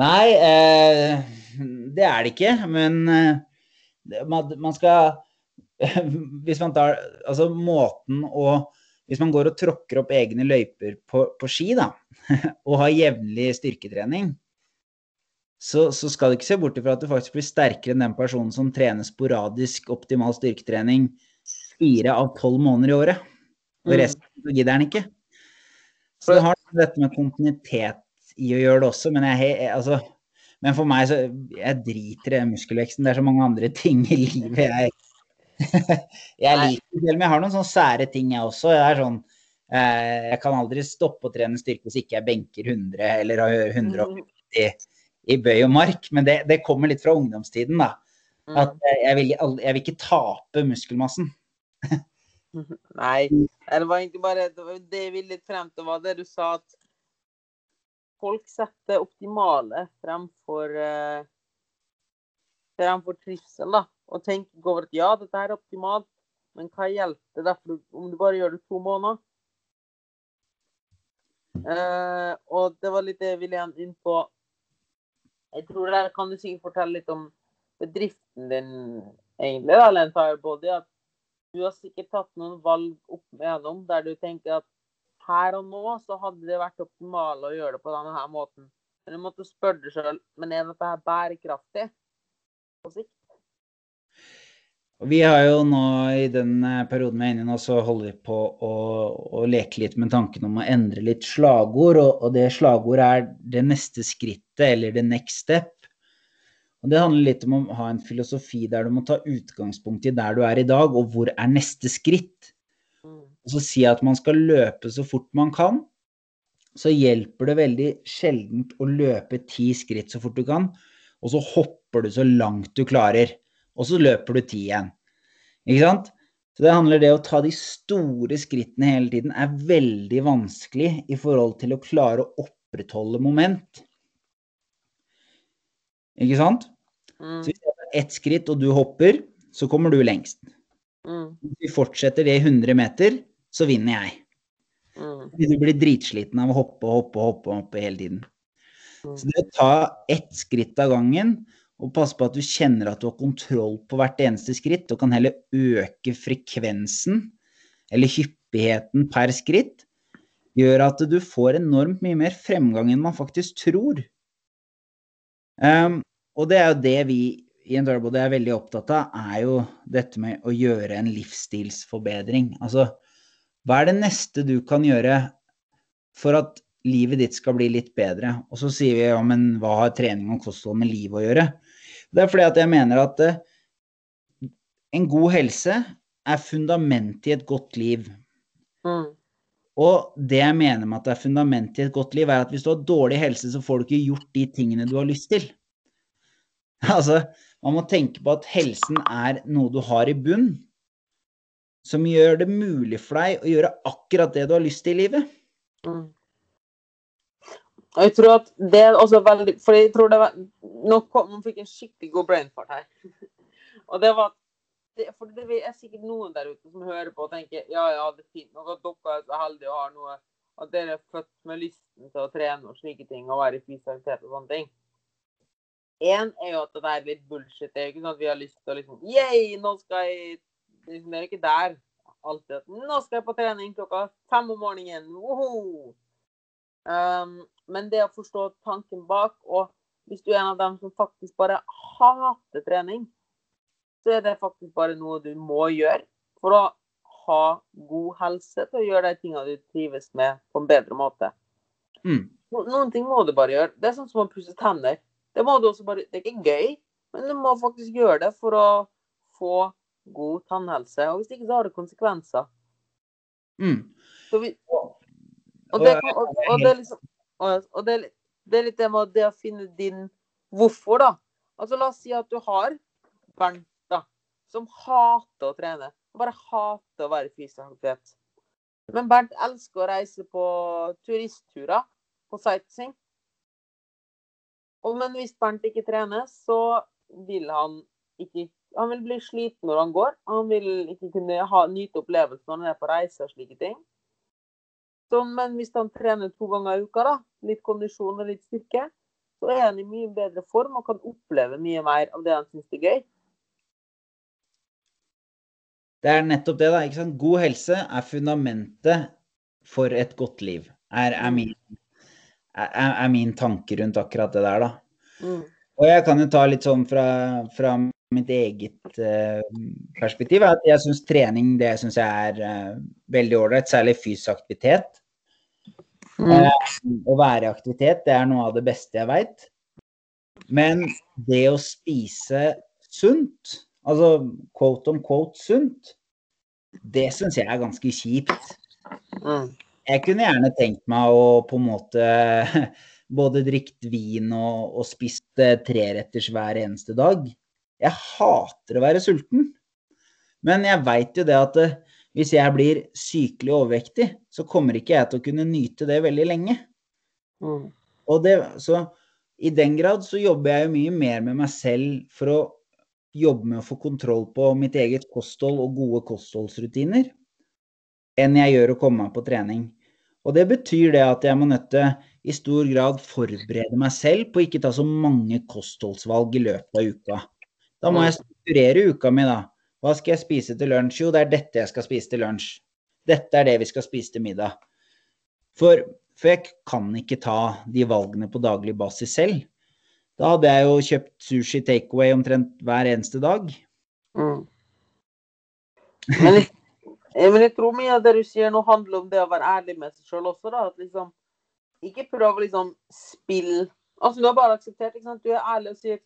Nei, eh, det er det ikke. Men eh, man, man skal [laughs] Hvis man tar Altså måten å hvis man går og tråkker opp egne løyper på, på ski, da, [laughs] og har jevnlig styrketrening, så, så, skal du ikke se bort ifra at du faktisk blir sterkere enn den personen som trener sporadisk optimal styrketrening fire av tolv måneder i året. Og mm. resten mm. gidder han ikke. Så det har dette med kontinuitet i å gjøre det også, men jeg, altså, Men for meg så Jeg driter i muskelveksten. Det er så mange andre [laughs] ting i livet jeg [laughs] Jeg liker Selv om jeg har noen sånne sære ting, jeg også. Jeg er sånn eh, Jeg kan aldri stoppe å trene styrke hvis ikke jeg benker 100 eller har 150 i bøy og mark. Men det, det kommer litt fra ungdomstiden, da. At jeg vil, jeg vil ikke tape muskelmassen. [laughs] Nei. Det var egentlig bare det jeg ville litt frem til, var det du sa at folk setter optimale fremfor, uh, fremfor trivsel. da, Og tenker over at ja, dette er optimalt, men hva hjelper det om du bare gjør det to måneder? Uh, og det var litt det jeg ville inn på. Jeg tror der kan du sikkert fortelle litt om bedriften din, egentlig, da, Lentire Body. At du har sikkert tatt noen valg opp igjennom der du tenker at her og nå så hadde det vært optimalt å gjøre det på denne her måten. Men du måtte spørre deg sjøl men er dette her bærekraftig på sikt. Vi har jo nå i den eh, perioden vi er inne i nå, så holder vi på å, å leke litt med tanken om å endre litt slagord. Og, og det slagordet er det neste skrittet, eller the next step. Og Det handler litt om å ha en filosofi der du må ta utgangspunkt i der du er i dag, og hvor er neste skritt. Og så si at man skal løpe så fort man kan, så hjelper det veldig sjeldent å løpe ti skritt så fort du kan, og så hopper du så langt du klarer. Og så løper du ti igjen. Ikke sant? Så det handler det å ta de store skrittene hele tiden er veldig vanskelig i forhold til å klare å opprettholde moment. Ikke sant? Mm. Så hvis det er ett skritt og du hopper, så kommer du lengst. Mm. Hvis vi fortsetter det i 100 meter, så vinner jeg. Mm. Du blir dritsliten av å hoppe hoppe hoppe, hoppe hele tiden. Mm. Så det å ta ett skritt av gangen og passe på at du kjenner at du har kontroll på hvert eneste skritt, og kan heller øke frekvensen eller hyppigheten per skritt, gjør at du får enormt mye mer fremgang enn man faktisk tror. Um, og det er jo det vi i Endurable er veldig opptatt av, er jo dette med å gjøre en livsstilsforbedring. Altså, hva er det neste du kan gjøre for at livet ditt skal bli litt bedre? Og så sier vi ja, men hva har trening og kosthold med livet å gjøre? Det er fordi at jeg mener at uh, en god helse er fundamentet i et godt liv. Mm. Og det jeg mener med at det er fundamentet i et godt liv, er at hvis du har dårlig helse, så får du ikke gjort de tingene du har lyst til. [laughs] Altså, man må tenke på at helsen er noe du har i bunn, som gjør det mulig for deg å gjøre akkurat det du har lyst til i livet. Mm. Jeg tror at det er også veldig For jeg tror det var Nå kom, man fikk en skikkelig god brain fart her. [laughs] Og det var det, For det er sikkert noen der ute som hører på og tenker ja, ja, det er fint nok at dere er så heldige og har noe At dere er født med lysten til å trene og slike ting og være i fysisk og sånne ting. Én er jo at det er litt bullshit. Det er jo ikke sånn at vi har lyst til å liksom Yeah, nå skal jeg liksom, Det er ikke der alltid at Nå skal jeg på trening klokka fem om morgenen. Woho! Um, men det å forstå tanken bak, og hvis du er en av dem som faktisk bare hater trening, så er det faktisk bare noe du må gjøre for å ha god helse til å gjøre de tingene du trives med, på en bedre måte. Mm. Noen ting må du bare gjøre. Det er sånn som å pusse tenner. Det bare Det er ikke gøy, men du må faktisk gjøre det for å få god tannhelse. Og hvis ikke, så har det konsekvenser. Mm. Vi, og, det, det, og, og, det, er liksom Og det, det er litt det med det å finne din hvorfor, da. Altså La oss si at du har Bernt, da, som hater å trene. Bare hater å være fysisk aktivitet. Men Bernt elsker å reise på turistturer, på sightseeing. Men hvis Bernt ikke trener, så vil han ikke Han vil bli sliten når han går. Han vil ikke kunne ha, nyte opplevelsen når han er på reise og slike ting. Så, men hvis han trener to ganger i uka, da, litt kondisjon og litt styrke, så er han i mye bedre form og kan oppleve mye mer av det han syns er gøy. Det er nettopp det, da. ikke sant? God helse er fundamentet for et godt liv. Er, er min er, er, min tanke rundt akkurat det der, da. Mm. Og jeg kan jo ta litt sånn fra, fra mitt eget uh, perspektiv, at jeg syns trening det syns jeg er uh, veldig ålreit, særlig fysisk aktivitet. Mm. Eh, å være i aktivitet, det er noe av det beste jeg veit. Men det å spise sunt, altså quote on quote sunt, det syns jeg er ganske kjipt. Mm. Jeg kunne gjerne tenkt meg å på en måte [laughs] både drikke vin og, og spist eh, treretters hver eneste dag. Jeg hater å være sulten. Men jeg veit jo det at eh, hvis jeg blir sykelig overvektig, så kommer ikke jeg til å kunne nyte det veldig lenge. Mm. Og det, så i den grad så jobber jeg jo mye mer med meg selv for å jobbe med å få kontroll på mitt eget kosthold og gode kostholdsrutiner, enn jeg gjør å komme meg på trening. Og det betyr det at jeg må nødt til i stor grad forberede meg selv på å ikke ta så mange kostholdsvalg i løpet av uka. Da må jeg strukturere uka mi, da. Hva skal jeg spise til lunsj? Jo, det er dette jeg skal spise til lunsj. Dette er det vi skal spise til middag. For, for jeg kan ikke ta de valgene på daglig basis selv. Da hadde jeg jo kjøpt sushi takeaway omtrent hver eneste dag. Mm. Men, jeg, men jeg tror mye av det du sier nå, handler om det å være ærlig med seg sjøl også. da, at liksom, Ikke prøv å liksom spille Altså, Du har bare akseptert. ikke sant? Du er ærlig og sier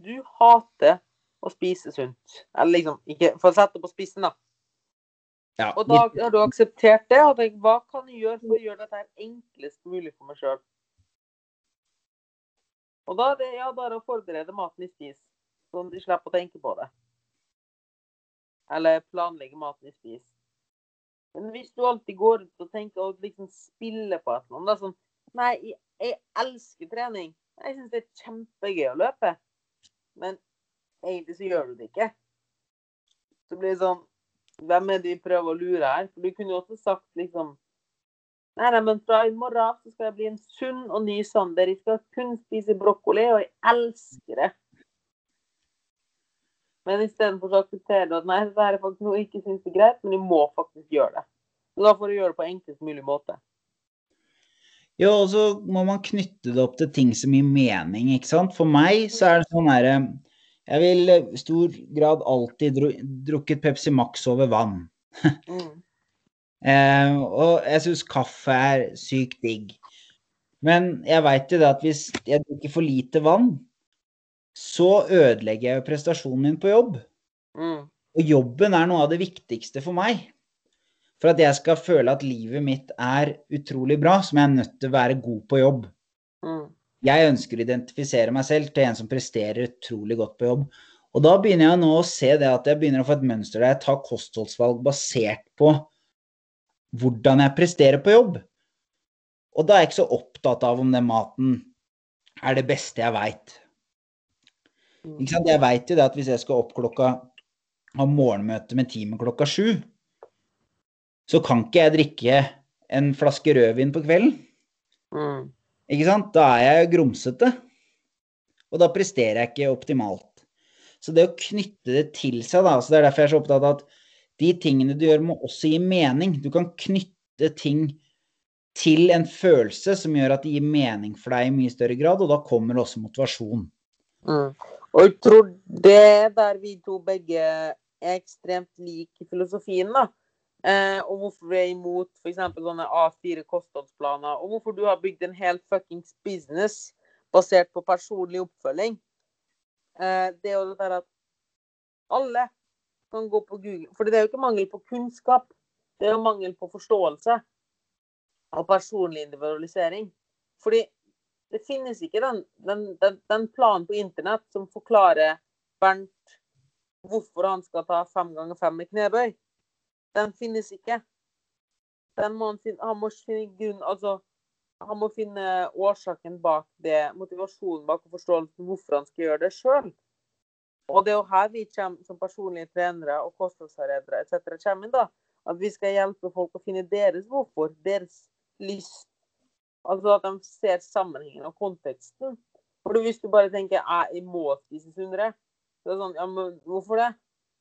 du hater å spise sunt. Eller liksom, ikke For å sette det på spissen, da. Ja, Og da har du akseptert det og tenkt hva kan jeg gjøre for å gjøre dette enklest mulig for meg sjøl? Og da er det ja, er å forberede maten i spis, sånn at de slipper å tenke på det. Eller planlegge maten i spis. Men hvis du alltid går ut og tenker og liksom spiller på et eller annet sånn, Nei, jeg, jeg elsker trening. Jeg syns det er kjempegøy å løpe. Men egentlig så gjør du det ikke. Så blir det sånn hvem er det vi prøver å lure her? For du kunne jo også sagt liksom Nei, nei, men fra i morgen så skal jeg bli en sunn og ny Sander. Jeg skal kun spise brokkoli, og jeg elsker det. Men istedenfor så aksepterer du at nei, dette er faktisk noe jeg ikke syns er greit, men du må faktisk gjøre det. Så da får du gjøre det på enklest mulig måte. Ja, og så må man knytte det opp til ting som gir mening, ikke sant. For meg så er det sånn herre Jeg vil i stor grad alltid dru drukket Pepsi Max over vann. [laughs] Mm. Eh, og jeg syns kaffe er sykt digg. Men jeg veit jo det at hvis jeg drikker for lite vann, så ødelegger jeg jo prestasjonen min på jobb. Mm. Og jobben er noe av det viktigste for meg. For at jeg skal føle at livet mitt er utrolig bra, er jeg nødt til å være god på jobb. Mm. Jeg ønsker å identifisere meg selv til en som presterer utrolig godt på jobb. Og da begynner jeg nå å se det at jeg begynner å få et mønster der jeg tar kostholdsvalg basert på hvordan jeg presterer på jobb. Og da er jeg ikke så opptatt av om den maten er det beste jeg veit. Jeg veit jo det at hvis jeg skal opp klokka ha morgenmøte med teamet klokka sju, så kan ikke jeg drikke en flaske rødvin på kvelden. Mm. Ikke sant? Da er jeg grumsete. Og da presterer jeg ikke optimalt. Så det å knytte det til seg, da, så det er derfor jeg er så opptatt av at de tingene du gjør, må også gi mening. Du kan knytte ting til en følelse som gjør at det gir mening for deg i mye større grad, og da kommer også motivasjon. Mm. Og jeg tror det er der vi to begge er ekstremt like i filosofien, da. Eh, og hvorfor vi er imot f.eks. sånne A4 kostholdsplaner, og hvorfor du har bygd en hel fuckings business basert på personlig oppfølging. Eh, det er jo det der at alle kan gå på Google. For det er jo ikke mangel på kunnskap, det er jo mangel på forståelse og personlig individualisering. Fordi det finnes ikke den, den, den, den planen på internett som forklarer Bernt hvorfor han skal ta fem ganger fem i knebøy. Den finnes ikke. Den må han, finne, han må finne grunn Altså, han må finne årsaken bak det, motivasjonen bak og forståelsen hvorfor han skal gjøre det sjøl. Og det er jo her vi kommer som personlige trenere og kostholdsarbeidere etc. kommer inn, da. At vi skal hjelpe folk å finne deres hvorfor, deres lyst. Altså at de ser sammenhengen og konteksten. For hvis du bare tenker jeg må spise sunnere, så er det sånn Ja, men hvorfor det?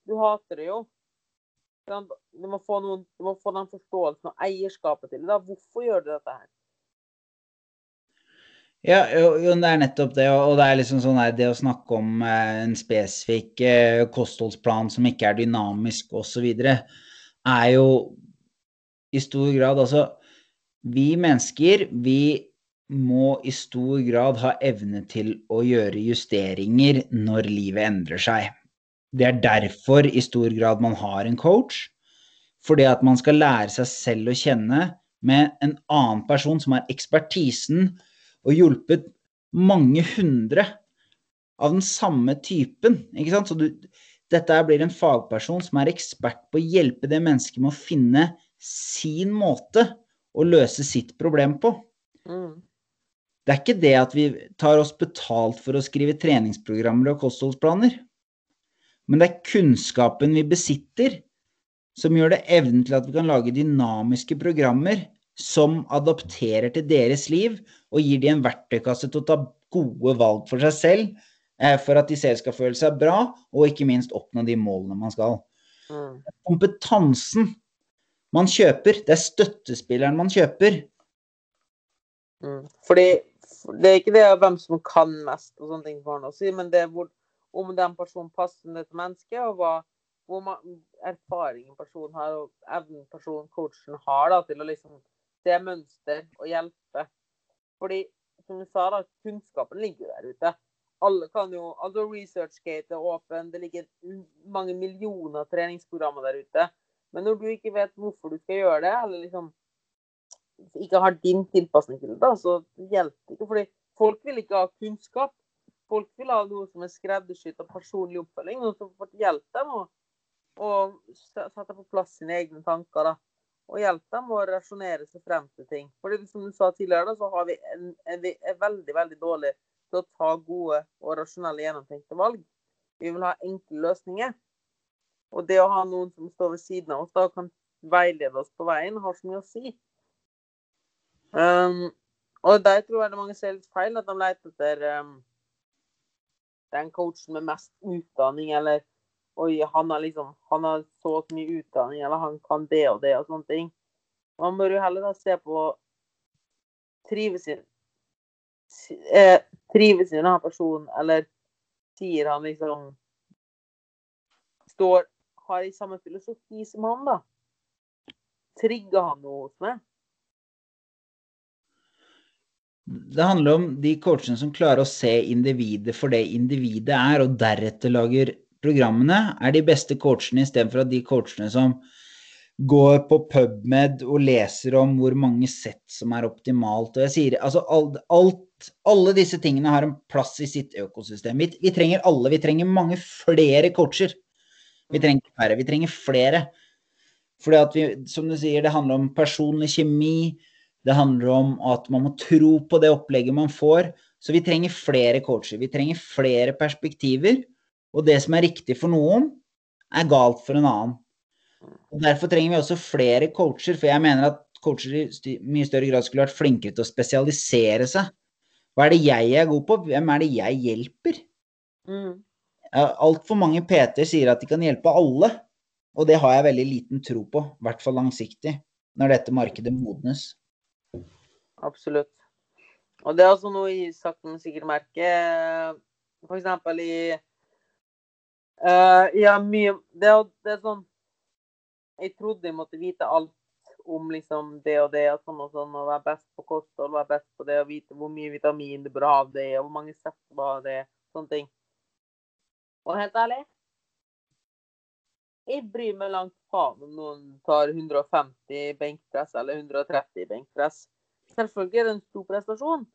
Du hater det jo. Du må få, noen, du må få den forståelsen og eierskapet til det. Hvorfor gjør du dette her? Ja, jo, jo, det er nettopp det. Og det er liksom sånn her, det å snakke om eh, en spesifikk eh, kostholdsplan som ikke er dynamisk osv., er jo i stor grad Altså, vi mennesker, vi må i stor grad ha evne til å gjøre justeringer når livet endrer seg. Det er derfor i stor grad man har en coach. Fordi at man skal lære seg selv å kjenne med en annen person som har ekspertisen og hjulpet mange hundre av den samme typen. Ikke sant? Så du, dette blir en fagperson som er ekspert på å hjelpe det mennesket med å finne sin måte å løse sitt problem på. Mm. Det er ikke det at vi tar oss betalt for å skrive treningsprogrammer og kostholdsplaner. Men det er kunnskapen vi besitter, som gjør det evnen til at vi kan lage dynamiske programmer som adopterer til deres liv, og gir de en verktøykasse til å ta gode valg for seg selv, eh, for at de selv skal føle seg bra, og ikke minst oppnå de målene man skal. Mm. Kompetansen man kjøper, det er støttespilleren man kjøper. Mm. Fordi det er ikke det hvem som kan mest, og sånne ting for å si, men det er hvor om den personen passer til mennesket, og hva, hvor erfaringen personen har, og evnen personen, coachen, har da, til å liksom se mønster og hjelpe. Fordi, som du sa, da, kunnskapen ligger der ute. Alle kan jo, altså ResearchGate er åpen, det ligger mange millioner treningsprogrammer der ute. Men når du ikke vet hvorfor du skal gjøre det, eller liksom ikke har din tilpasning til det, da, så hjelper det ikke. Fordi folk vil ikke ha kunnskap folk vil ha noe som er skreddersydd og personlig oppfølging. Noe som får hjelpe dem å, sette på plass sine egne tanker. da, Og hjelpe dem å rasjonere seg frem til ting. Fordi som du sa tidligere, da, så har vi en, en, vi veldig veldig dårlig til å ta gode og rasjonelle gjennomtenkte valg. Vi vil ha enkle løsninger. Og det å ha noen som står ved siden av oss da kan veilede oss på veien, har så mye å si. Um, og der tror jeg det mange ser litt feil, at de leter etter um, den coachen med mest utdanning, eller Oi, han har liksom Han har så mye utdanning, eller han kan det og det, og sånne ting. Man bør jo heller da se på Trives eh, Trives denne personen, eller sier han liksom Står Har i samme filosofi som han, da. Trigger han noe hos meg? Det handler om de coachene som klarer å se individet for det individet er, og deretter lager programmene, er de beste coachene istedenfor at de coachene som går på PubMed og leser om hvor mange sett som er optimalt. Og jeg sier altså alt, alt, Alle disse tingene har en plass i sitt økosystem. Vi, vi, trenger alle. Vi trenger mange flere coacher. Vi trenger færre. Vi trenger flere. Fordi at vi, som du sier, det handler om personlig kjemi. Det handler om at man må tro på det opplegget man får. Så vi trenger flere coacher. Vi trenger flere perspektiver. Og det som er riktig for noen, er galt for en annen. Og Derfor trenger vi også flere coacher, for jeg mener at coacher i mye større grad skulle vært flinkere til å spesialisere seg. Hva er det jeg er god på? Hvem er det jeg hjelper? Mm. Altfor mange PT sier at de kan hjelpe alle, og det har jeg veldig liten tro på, i hvert fall langsiktig, når dette markedet modnes. Absolutt. Og det er også noe jeg sakte, men sikkert merker. For eksempel i uh, Ja, mye det er, det er, sånn Jeg trodde jeg måtte vite alt om liksom det og det og sånn og sånn, og være best på kosthold, være best på det, og vite hvor mye vitamin det bør ha av det, og hvor mange sett var det, sånne ting. Og helt ærlig jeg bryr meg langt faen om noen tar 150 benkpress eller 130 benkpress. Selvfølgelig er det en stor prestasjon.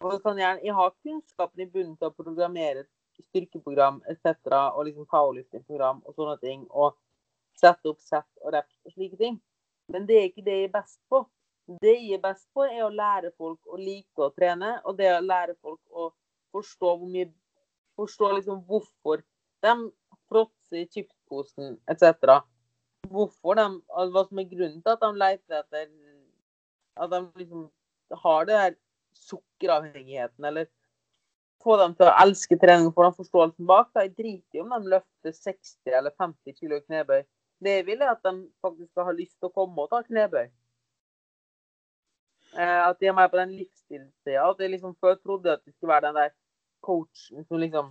Og jeg, kan gjerne, har kunnskapen i bunnen til å programmere styrkeprogram etc. og liksom powerlifting-program og sånne ting. Og sette opp sett og reps og slike ting. Men det er ikke det jeg er best på. Det jeg er best på, er å lære folk å like å trene, og det å lære folk å forstå hvor mye Forstå liksom hvorfor de fråtser i chipsposen etc. Hvorfor de, Hva som er grunnen til at de leter etter at de liksom har det der sukkeravhengigheten, eller få dem til å elske trening få den forståelsen bak. Da. Jeg driter i om de løfter 60 eller 50 kilo knebøy. Det jeg vil, er at de faktisk skal ha lyst til å komme og ta knebøy. Eh, at de er med på den livsstilssida. At jeg liksom før trodde at de skulle være den der coachen som liksom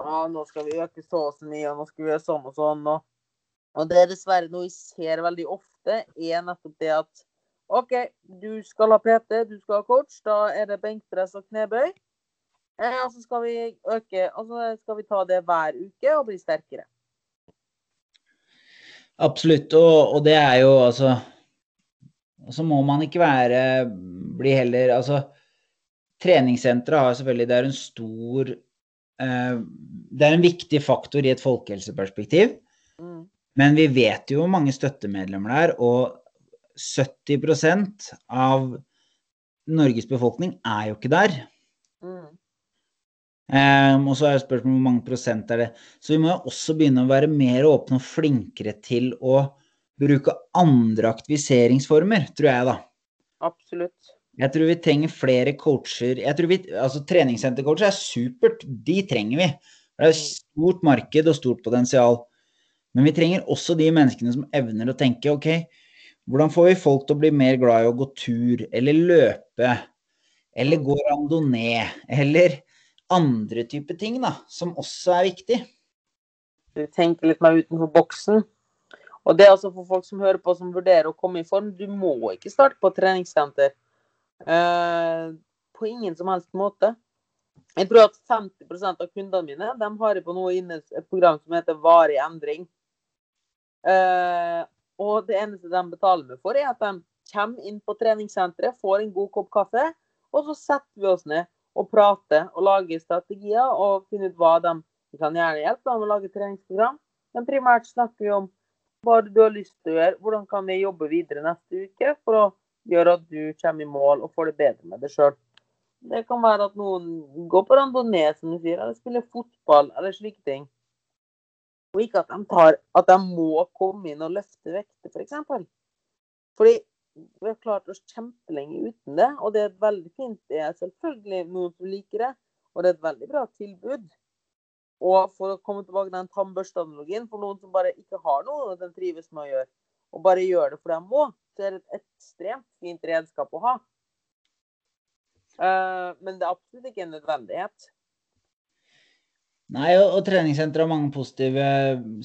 ah, nå skal vi øke så og så mye, og nå skal vi gjøre sånn og sånn. Og, og det er dessverre noe jeg ser veldig ofte, er nettopp det at OK, du skal ha PT, du skal ha coach. Da er det benkpress og knebøy. Eh, og så skal vi øke, og så skal vi ta det hver uke og bli sterkere. Absolutt. Og, og det er jo altså Så må man ikke være Bli heller Altså, treningssenteret har selvfølgelig Det er en stor eh, Det er en viktig faktor i et folkehelseperspektiv. Mm. Men vi vet jo hvor mange støttemedlemmer det er, og 70% av Norges befolkning er jo ikke der. Mm. Um, og så er spørsmålet hvor mange prosent er det. Så vi må jo også begynne å være mer åpne og flinkere til å bruke andre aktiviseringsformer, tror jeg, da. Absolutt. Jeg tror vi trenger flere coacher. Jeg tror vi, altså Treningssentercoacher er supert, de trenger vi. Det er stort marked og stort potensial. Men vi trenger også de menneskene som evner å tenke OK, hvordan får vi folk til å bli mer glad i å gå tur eller løpe eller gå randonee eller andre typer ting da, som også er viktig? Du tenker litt mer utenfor boksen. Og det er altså for folk som hører på som vurderer å komme i form. Du må ikke starte på treningssenter. Eh, på ingen som helst måte. Jeg tror at 50 av kundene mine de har på noe inne et program som heter Varig endring. Eh, og det eneste de betaler meg for, er at de kommer inn på treningssenteret, får en god kopp kaffe, og så setter vi oss ned og prater og lager strategier og finner ut hva de kan gjerne hjelpe med å lage treningsprogram, men primært snakker vi om hva du har lyst til å gjøre, hvordan kan vi jobbe videre neste uke for å gjøre at du kommer i mål og får det bedre med deg sjøl. Det kan være at noen går på randonee, som du sier, eller spiller fotball eller slike ting. Og ikke at de, tar, at de må komme inn og løfte vekter. For eksempel. Fordi vi har klart oss kjempelenge uten det, og det er et veldig fint Det er selvfølgelig noen som liker det, og det er et veldig bra tilbud. Og for å komme tilbake til den tannbørsteanalogien, for noen som bare ikke har noe og de trives med å gjøre, og bare gjør det for de må, så er det et ekstremt fint redskap å ha. Uh, men det er absolutt ikke en nødvendighet. Nei, og, og treningssenteret har mange positive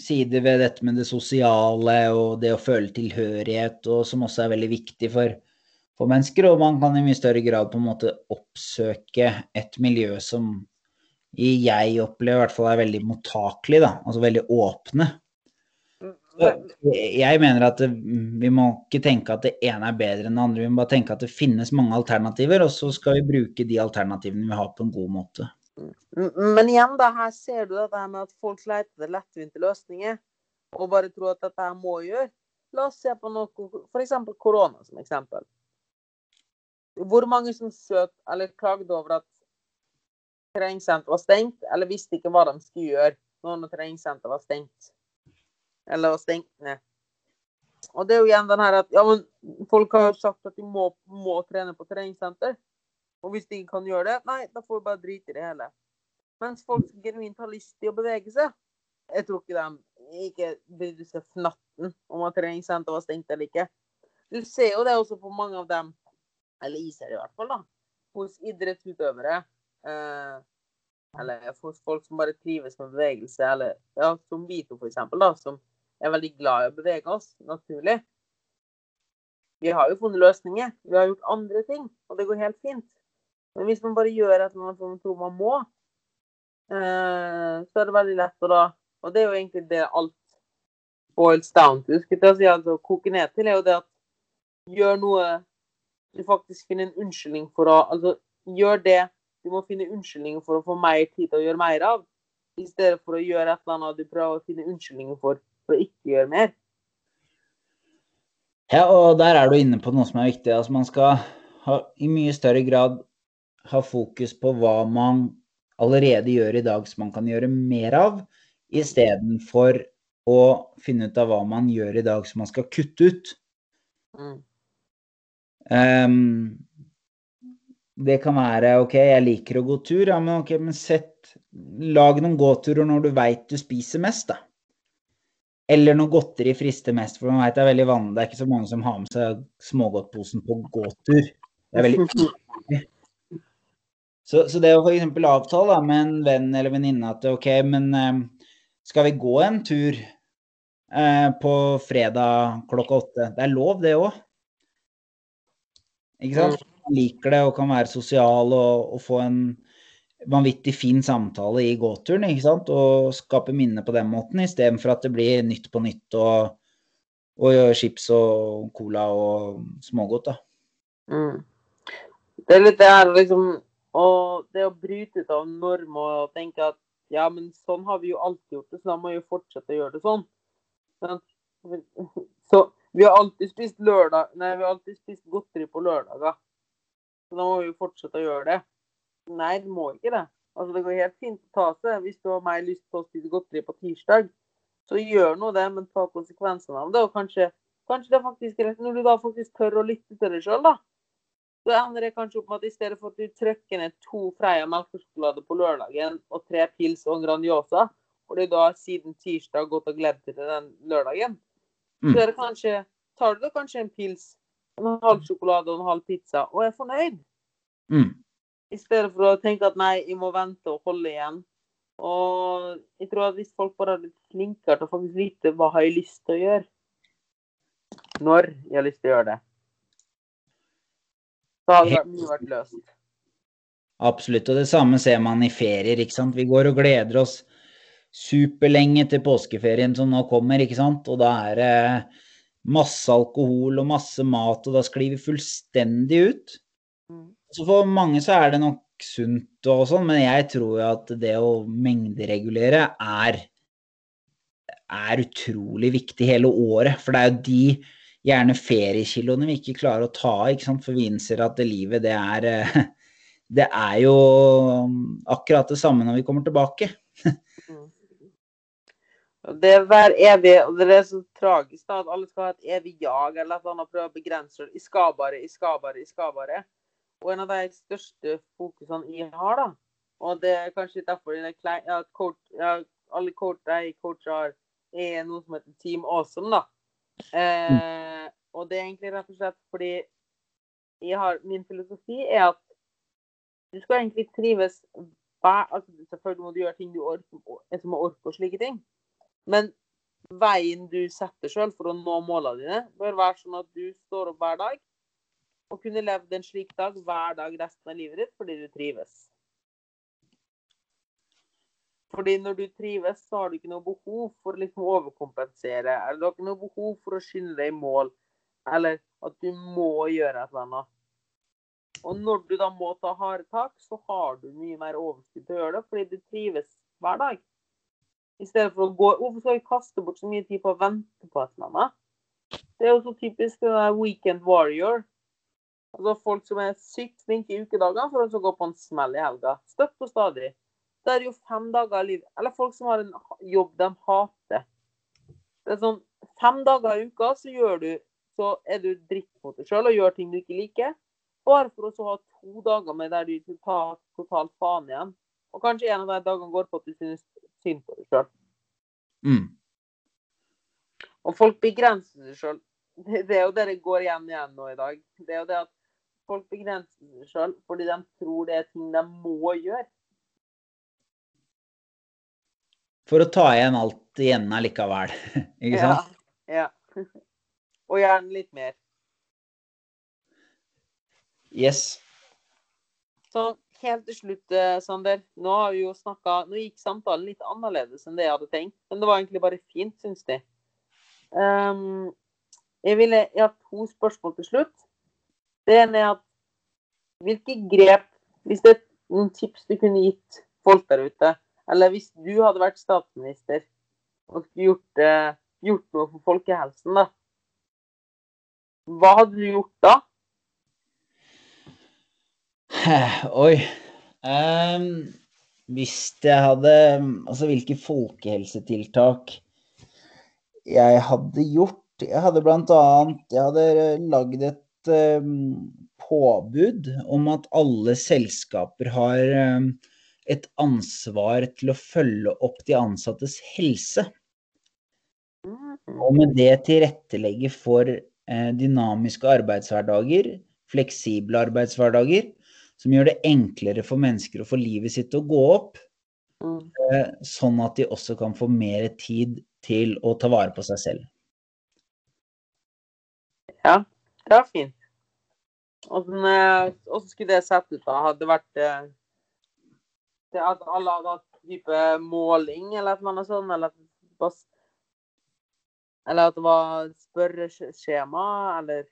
sider ved dette med det sosiale og det å føle tilhørighet, og som også er veldig viktig for, for mennesker. Og man kan i mye større grad på en måte oppsøke et miljø som jeg opplever i hvert fall er veldig mottakelig, da. Altså veldig åpne. Jeg mener at det, vi må ikke tenke at det ene er bedre enn det andre. Vi må bare tenke at det finnes mange alternativer, og så skal vi bruke de alternativene vi har på en god måte. Men igjen, da, her ser du dette med at folk leter etter lettvinte løsninger og bare tror at dette må gjøre. La oss se på noe, f.eks. korona som eksempel. Hvor mange som søt eller klagde over at treningssenteret var stengt, eller visste ikke hva de skulle gjøre når treningssenteret var stengt. Eller var stengt ned. Og det er jo igjen den her at ja, men folk har jo sagt at de må, må trene på treningssenter. Og hvis de ikke kan gjøre det, nei, da får vi bare drite i det hele. Mens folk som genuint har lyst til å bevege seg, jeg tror ikke de ikke brydde seg fnatten om at treningssenteret var stengt eller ikke. Du ser jo det også på mange av dem, eller iser i hvert fall, da, hos idrettsutøvere. Eh, eller hos folk som bare trives med bevegelse, eller ja, som vi to, for eksempel, da, som er veldig glad i å bevege oss naturlig. Vi har jo funnet løsninger. Vi har gjort andre ting, og det går helt fint. Men hvis man bare gjør et eller annet man tror man må, eh, så er det veldig lett å da Og det er jo egentlig det alt boils down til, skal jeg si, altså koke ned til, er jo det at gjør noe du faktisk finner en unnskyldning for å Altså gjør det du må finne unnskyldninger for å få mer tid til å gjøre mer av, i stedet for å gjøre et eller annet du prøver å finne unnskyldninger for for å ikke gjøre mer. Ja, og der er du inne på noe som er viktig. Altså man skal ha, i mye større grad ha fokus på hva man allerede gjør i dag som man kan gjøre mer av, istedenfor å finne ut av hva man gjør i dag som man skal kutte ut. Mm. Um, det kan være OK, jeg liker å gå tur. Ja, men ok, men sett Lag noen gåturer når du veit du spiser mest, da. Eller når godteri frister mest, for man veit det er veldig vanlig. Det er ikke så mange som har med seg smågodtposen på gåtur. Det er veldig [laughs] Så, så det å f.eks. avtale da, med en venn eller venninne at OK, men eh, skal vi gå en tur eh, på fredag klokka åtte? Det er lov, det òg. Ikke sant? Man liker det og kan være sosial og, og få en vanvittig fin samtale i gåturen, ikke sant? Og skape minner på den måten, istedenfor at det blir Nytt på nytt og, og chips og cola og smågodt, da. Mm. Det er litt det her liksom Og det å bryte ut av normer og tenke at ja, men sånn har vi jo alltid gjort det, så da må vi jo fortsette å gjøre det sånn. [laughs] Så vi har alltid spist lørdag Nei, vi har alltid spist godteri på lørdager. Så da må vi jo fortsette å gjøre det. Nei, det må ikke det. Altså, det går helt fint å ta seg. Hvis du har mer lyst på å spise godteri på tirsdag, så gjør nå det, men ta konsekvensene av det. Og kanskje, kanskje det er faktisk rett når du da faktisk tør å lytte til deg sjøl, da. Så det kanskje opp med at i stedet for at du trykker ned to Freia melkesjokolade på lørdagen og tre pils og en Grandiosa, og du da siden tirsdag gått og gledet deg til den lørdagen, Mm. så er det kanskje, tar du da kanskje en pils, en halv sjokolade og en halv pizza og er fornøyd. Mm. I stedet for å tenke at nei, jeg må vente og holde igjen. Og jeg tror at hvis folk bare hadde litt flinkere til å faktisk vite hva har jeg lyst til å gjøre, når jeg har lyst til å gjøre det, så hadde det vært mye vært løst. Absolutt. Og det samme ser man i ferier, ikke sant. Vi går og gleder oss superlenge til påskeferien som nå kommer, ikke sant. Og da er det masse alkohol og masse mat, og da sklir vi fullstendig ut. Mm. Så for mange så er det nok sunt og sånn, men jeg tror at det å mengderegulere er, er utrolig viktig hele året. For det er jo de gjerne feriekiloene vi ikke klarer å ta, av. For vi innser at det livet, det er eh, Det er jo akkurat det samme når vi kommer tilbake. Mm. Det er hver evig, og det er så tragisk da, at alle skal ha et evig jag eller at annet prøve å begrense det. Jeg skal bare, jeg skal bare, jeg skal bare. Og en av de største fokusene jeg har, da, og det er kanskje derfor det er ja, coach, alle coach, jeg coacher er noe som heter Team Awesome, da. Eh, og det er egentlig rett og slett fordi jeg har, min filosofi er at du skal egentlig trives hver, altså Selvfølgelig må du gjøre ting du orker, som å orke og slike ting. Men veien du setter sjøl for å nå målene dine, bør være sånn at du står opp hver dag og kunne levd en slik dag hver dag resten av livet ditt fordi du trives. Fordi når du trives, så har du ikke noe behov for å liksom overkompensere. Eller du har ikke noe behov for å skynde deg i mål. Eller at du må gjøre et eller annet. Og når du da må ta harde tak, så har du mye mer overskudd til å gjøre det, fordi du trives hver dag. I stedet for å gå Hvorfor skal vi kaste bort så mye tid på å vente på et eller annet? Det er jo så typisk det der weekend warrior. Altså folk som er sykt flinke i ukedagene for å gå på en smell i helga. Støtt og stadig. Det er jo fem dager av livet. Eller folk som har en jobb de hater. Det er sånn Fem dager i uka så gjør du så er du dritt mot deg sjøl og gjør ting du ikke liker. Bare for å ha to dager med der du tar totalt faen igjen. Og kanskje en av de dagene går på at du synes synd på deg sjøl. Mm. Og folk begrenser seg sjøl. Det, det er jo det det går igjen igjen nå i dag. Det er jo det at folk begrenser seg sjøl fordi de tror det er ting de må gjøre. For å ta igjen alt igjen allikevel, [laughs] ikke sant? Ja. ja. [laughs] Og gjerne litt mer. Yes. Så helt til slutt, eh, Sander. Nå snakket, nå gikk samtalen litt annerledes enn det jeg hadde tenkt. Men det var egentlig bare fint, syns de. Um, jeg, ville, jeg har to spørsmål til slutt. Det ene er at hvilke grep, hvis det er noen tips du kunne gitt folk der ute, eller hvis du hadde vært statsminister og gjort, eh, gjort noe for folkehelsen, da. Hva hadde du gjort da? [sighs] Oi. Um, hvis jeg hadde Altså, hvilke folkehelsetiltak jeg hadde gjort Jeg hadde blant annet Jeg hadde lagd et um, påbud om at alle selskaper har ehm, et ansvar til å følge opp de ansattes helse. Og med det tilrettelegge for eh, dynamiske arbeidshverdager, fleksible arbeidshverdager, som gjør det enklere for mennesker å få livet sitt til å gå opp, eh, sånn at de også kan få mer tid til å ta vare på seg selv. Ja, det var fint. Åssen eh, skulle det sett ut da? Hadde det vært det at alle hadde hatt type måling eller et eller annet sånt? Eller, at- eller at det var spørreskjema, eller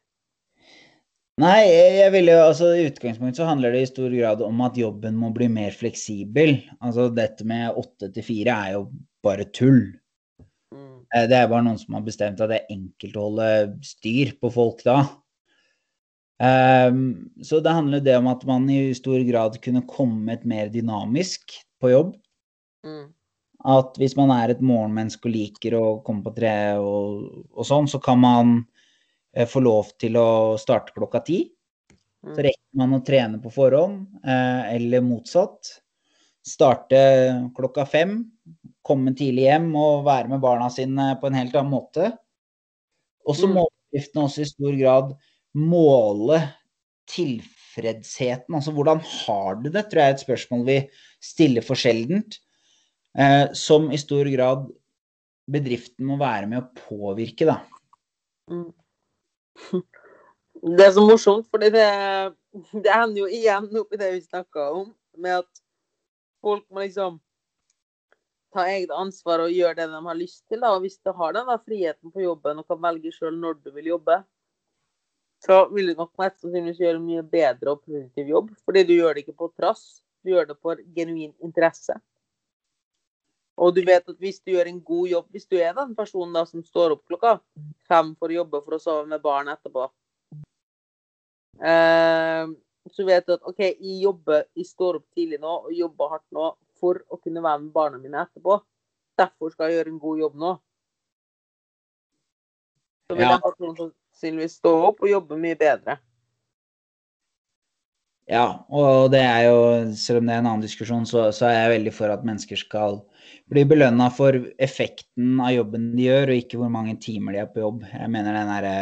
Nei, jeg ville jo, altså i utgangspunktet så handler det i stor grad om at jobben må bli mer fleksibel. Altså dette med åtte til fire er jo bare tull. mm. Eh, Det er bare noen som har bestemt at det er enkelt å holde styr på folk da. Ehm, så det handler det om at man i stor grad kunne kommet mer dynamisk på jobb. Mm. At hvis man er et morgenmenneske og liker å komme på tre og, og sånn, så kan man eh, få lov til å starte klokka ti. Så Mm. rekker man å trene på forhånd, eh, eller motsatt. Starte klokka fem, komme tidlig hjem og være med barna sine på en helt annen måte. Og så Mm. må bedriftene også i stor grad måle tilfredsheten. Altså hvordan har du det, tror jeg er et spørsmål vi stiller for sjeldent. Eh, som i stor grad bedriften må være med å påvirke, da. Mm. [laughs] Det er så morsomt, for det, det ender jo igjen opp i det vi snakka om, med at folk må liksom ta eget ansvar og gjøre det de har lyst til. Da. Og hvis du har den da, friheten på jobben og kan velge sjøl når du vil jobbe, så vil du nok mest sannsynligvis gjøre en mye bedre og produktiv jobb. Fordi du gjør det ikke på trass, du gjør det for genuin interesse. Og du vet at hvis du gjør en god jobb, hvis du er den personen da som står opp klokka fem for å jobbe for å sove med barn etterpå, eh, så vet du at OK, jeg jobber, jeg står opp tidlig nå og jobber hardt nå for å kunne være med barna mine etterpå. Derfor skal jeg gjøre en god jobb nå. Så vil Ja. den personen sannsynligvis stå opp og jobbe mye bedre. Ja, og det er jo, selv om det er en annen diskusjon, så, så er jeg veldig for at mennesker skal bli belønna for effekten av jobben de gjør, og ikke hvor mange timer de er på jobb. Jeg mener den derre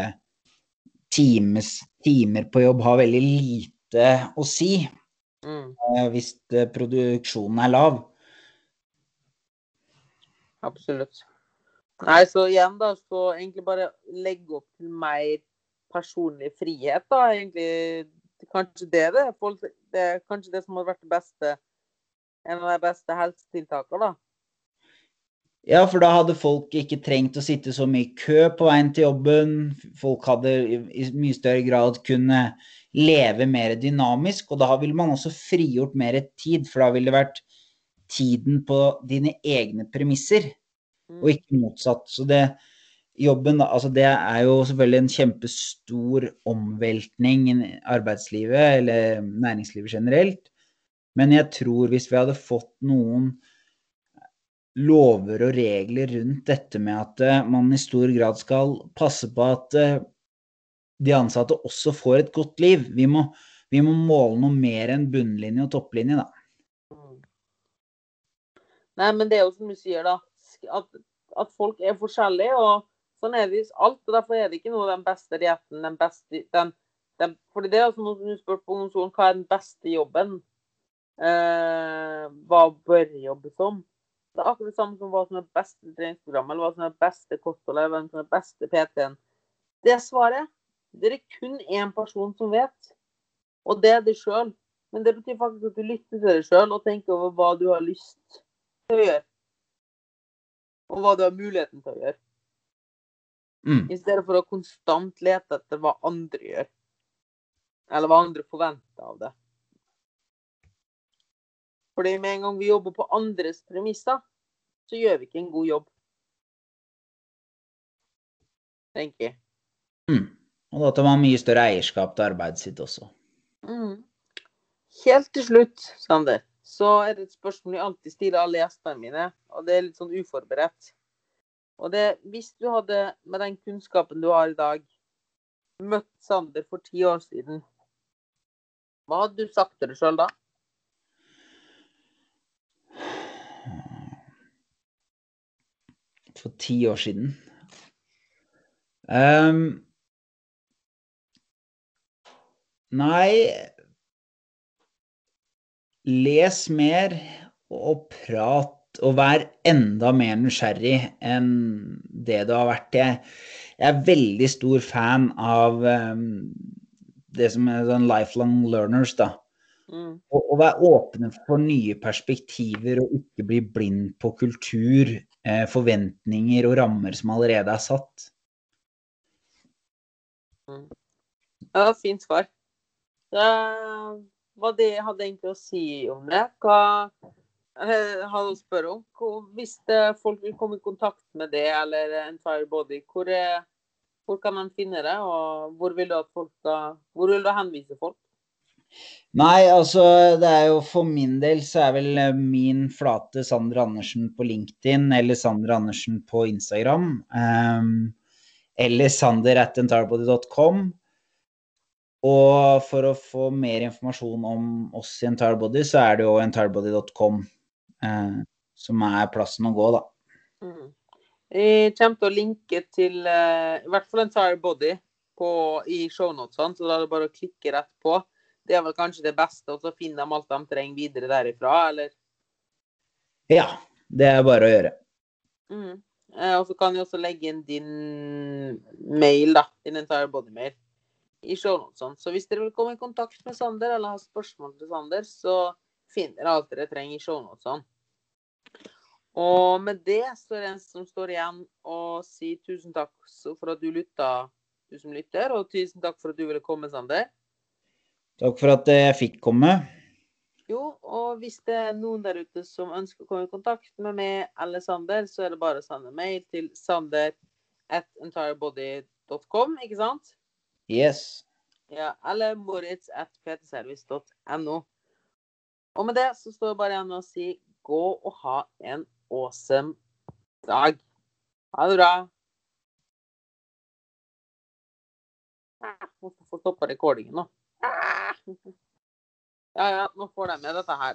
times, timer på jobb har veldig lite å si Mm, eh, hvis eh, produksjonen er lav. absolutt. Nei, så igjen, da, så egentlig bare legge opp til mer personlig frihet, da. Egentlig kanskje det det. Folk, det er kanskje det som har vært det beste en av de beste helsetiltakene, da. Ja, for da hadde folk ikke trengt å sitte så mye i kø på veien til jobben. Folk hadde i, mye større grad kunne leve mer dynamisk, og da ville man også frigjort mer tid, for da ville det vært tiden på dine egne premisser. Og ikke motsatt. Så det jobben, altså det er jo selvfølgelig en kjempestor omveltning i arbeidslivet, eller næringslivet generelt. Men jeg tror hvis vi hadde fått noen lover og regler rundt dette med at eh, man i stor grad skal passe på at eh, de ansatte også får et godt liv. Vi må, vi må måle noe mer enn bunnlinje og topplinje, da. Mm. Nei, men det er jo som du sier, da. At, at folk er forskjellige. Og sånn er det alt. og Derfor er det ikke noe den beste dietten, den beste den, den, fordi det er altså noen som spør på ungdomsskolen, hva er den beste jobben? Eh, hva bør jobbe som? Det er akkurat det samme som hva som er beste treningsprogram, eller hva som er beste kosthold, eller hva som er beste PT-en. Det svaret det er det kun én person som vet, og det er deg sjøl. Men det betyr faktisk at du lytter til deg sjøl og tenker over hva du har lyst til å gjøre. Og hva du har muligheten til å gjøre. Mm. I stedet for å konstant lete etter hva andre gjør. Eller hva andre forventer av det. Fordi med en gang vi jobber på andres premisser, så gjør vi ikke en god jobb. Tenker jeg. Mm. Og da tar man mye større eierskap til arbeidet sitt også. Mm. Helt til slutt, Sander, så er det et spørsmål jeg alltid stiller alle gjestene mine, og det er litt sånn uforberedt. Og det hvis du hadde, med den kunnskapen du har i dag, møtt Sander for ti år siden, hva hadde du sagt til deg sjøl da? For ti år siden. um, nei Les mer og prat og vær enda mer nysgjerrig enn det du har vært. Jeg, jeg er veldig stor fan av ehm, det som er sånn lifelong learners, da. Mm. Og, og være åpne for nye perspektiver og ikke bli blind på kultur, eh, forventninger og rammer som allerede er satt. Ja, fint svar. Det var de hadde egentlig å si om det. Hva å spørre om? Hvis folk vil komme i kontakt med det eller Entire Body, hvor, er, hvor kan de finne det? Og hvor vil du skal Hvor vil du henvise folk? Nei, altså det er jo for min del så er vel eh, min flate Sander Andersen på LinkedIn eller Sander Andersen på Instagram. Um, eller sander at entirebody.com. Og for å få mer informasjon om oss i Entirebody, så er det jo entirebody.com eh, som er plassen å gå, da. Mm. Jeg kommer til å linke til eh, i hvert fall Entirebody i shownotene, så da er det bare å klikke rett på. Det er vel kanskje det beste, og så finner de alt de trenger videre derifra, eller? Ja, det er bare å gjøre. Mm. Eh, og så kan jeg også legge inn din mail, da. Din Entire Body-mail i shownotene. Så hvis dere vil komme i kontakt med Sander eller ha spørsmål til Sander, så finner dere alt dere trenger i shownotene. Og med det så er det en som står igjen og sier tusen takk for at du lytta, du som lytter, og tusen takk for at du ville komme, Sander. Takk for at jeg fikk komme. Jo, og hvis det er noen der ute som ønsker å komme i kontakt med meg eller Sander, så er det bare å sende mail til sander at entirebody.com, ikke sant? Yes. Ja, eller moritz at ptservice.no. Og med det så står det bare igjen å si gå og ha en awesome dag. Ha det bra. Hvorfor stoppa recordingen nå. Ah. [laughs] Ja, ja, nå får de med dette her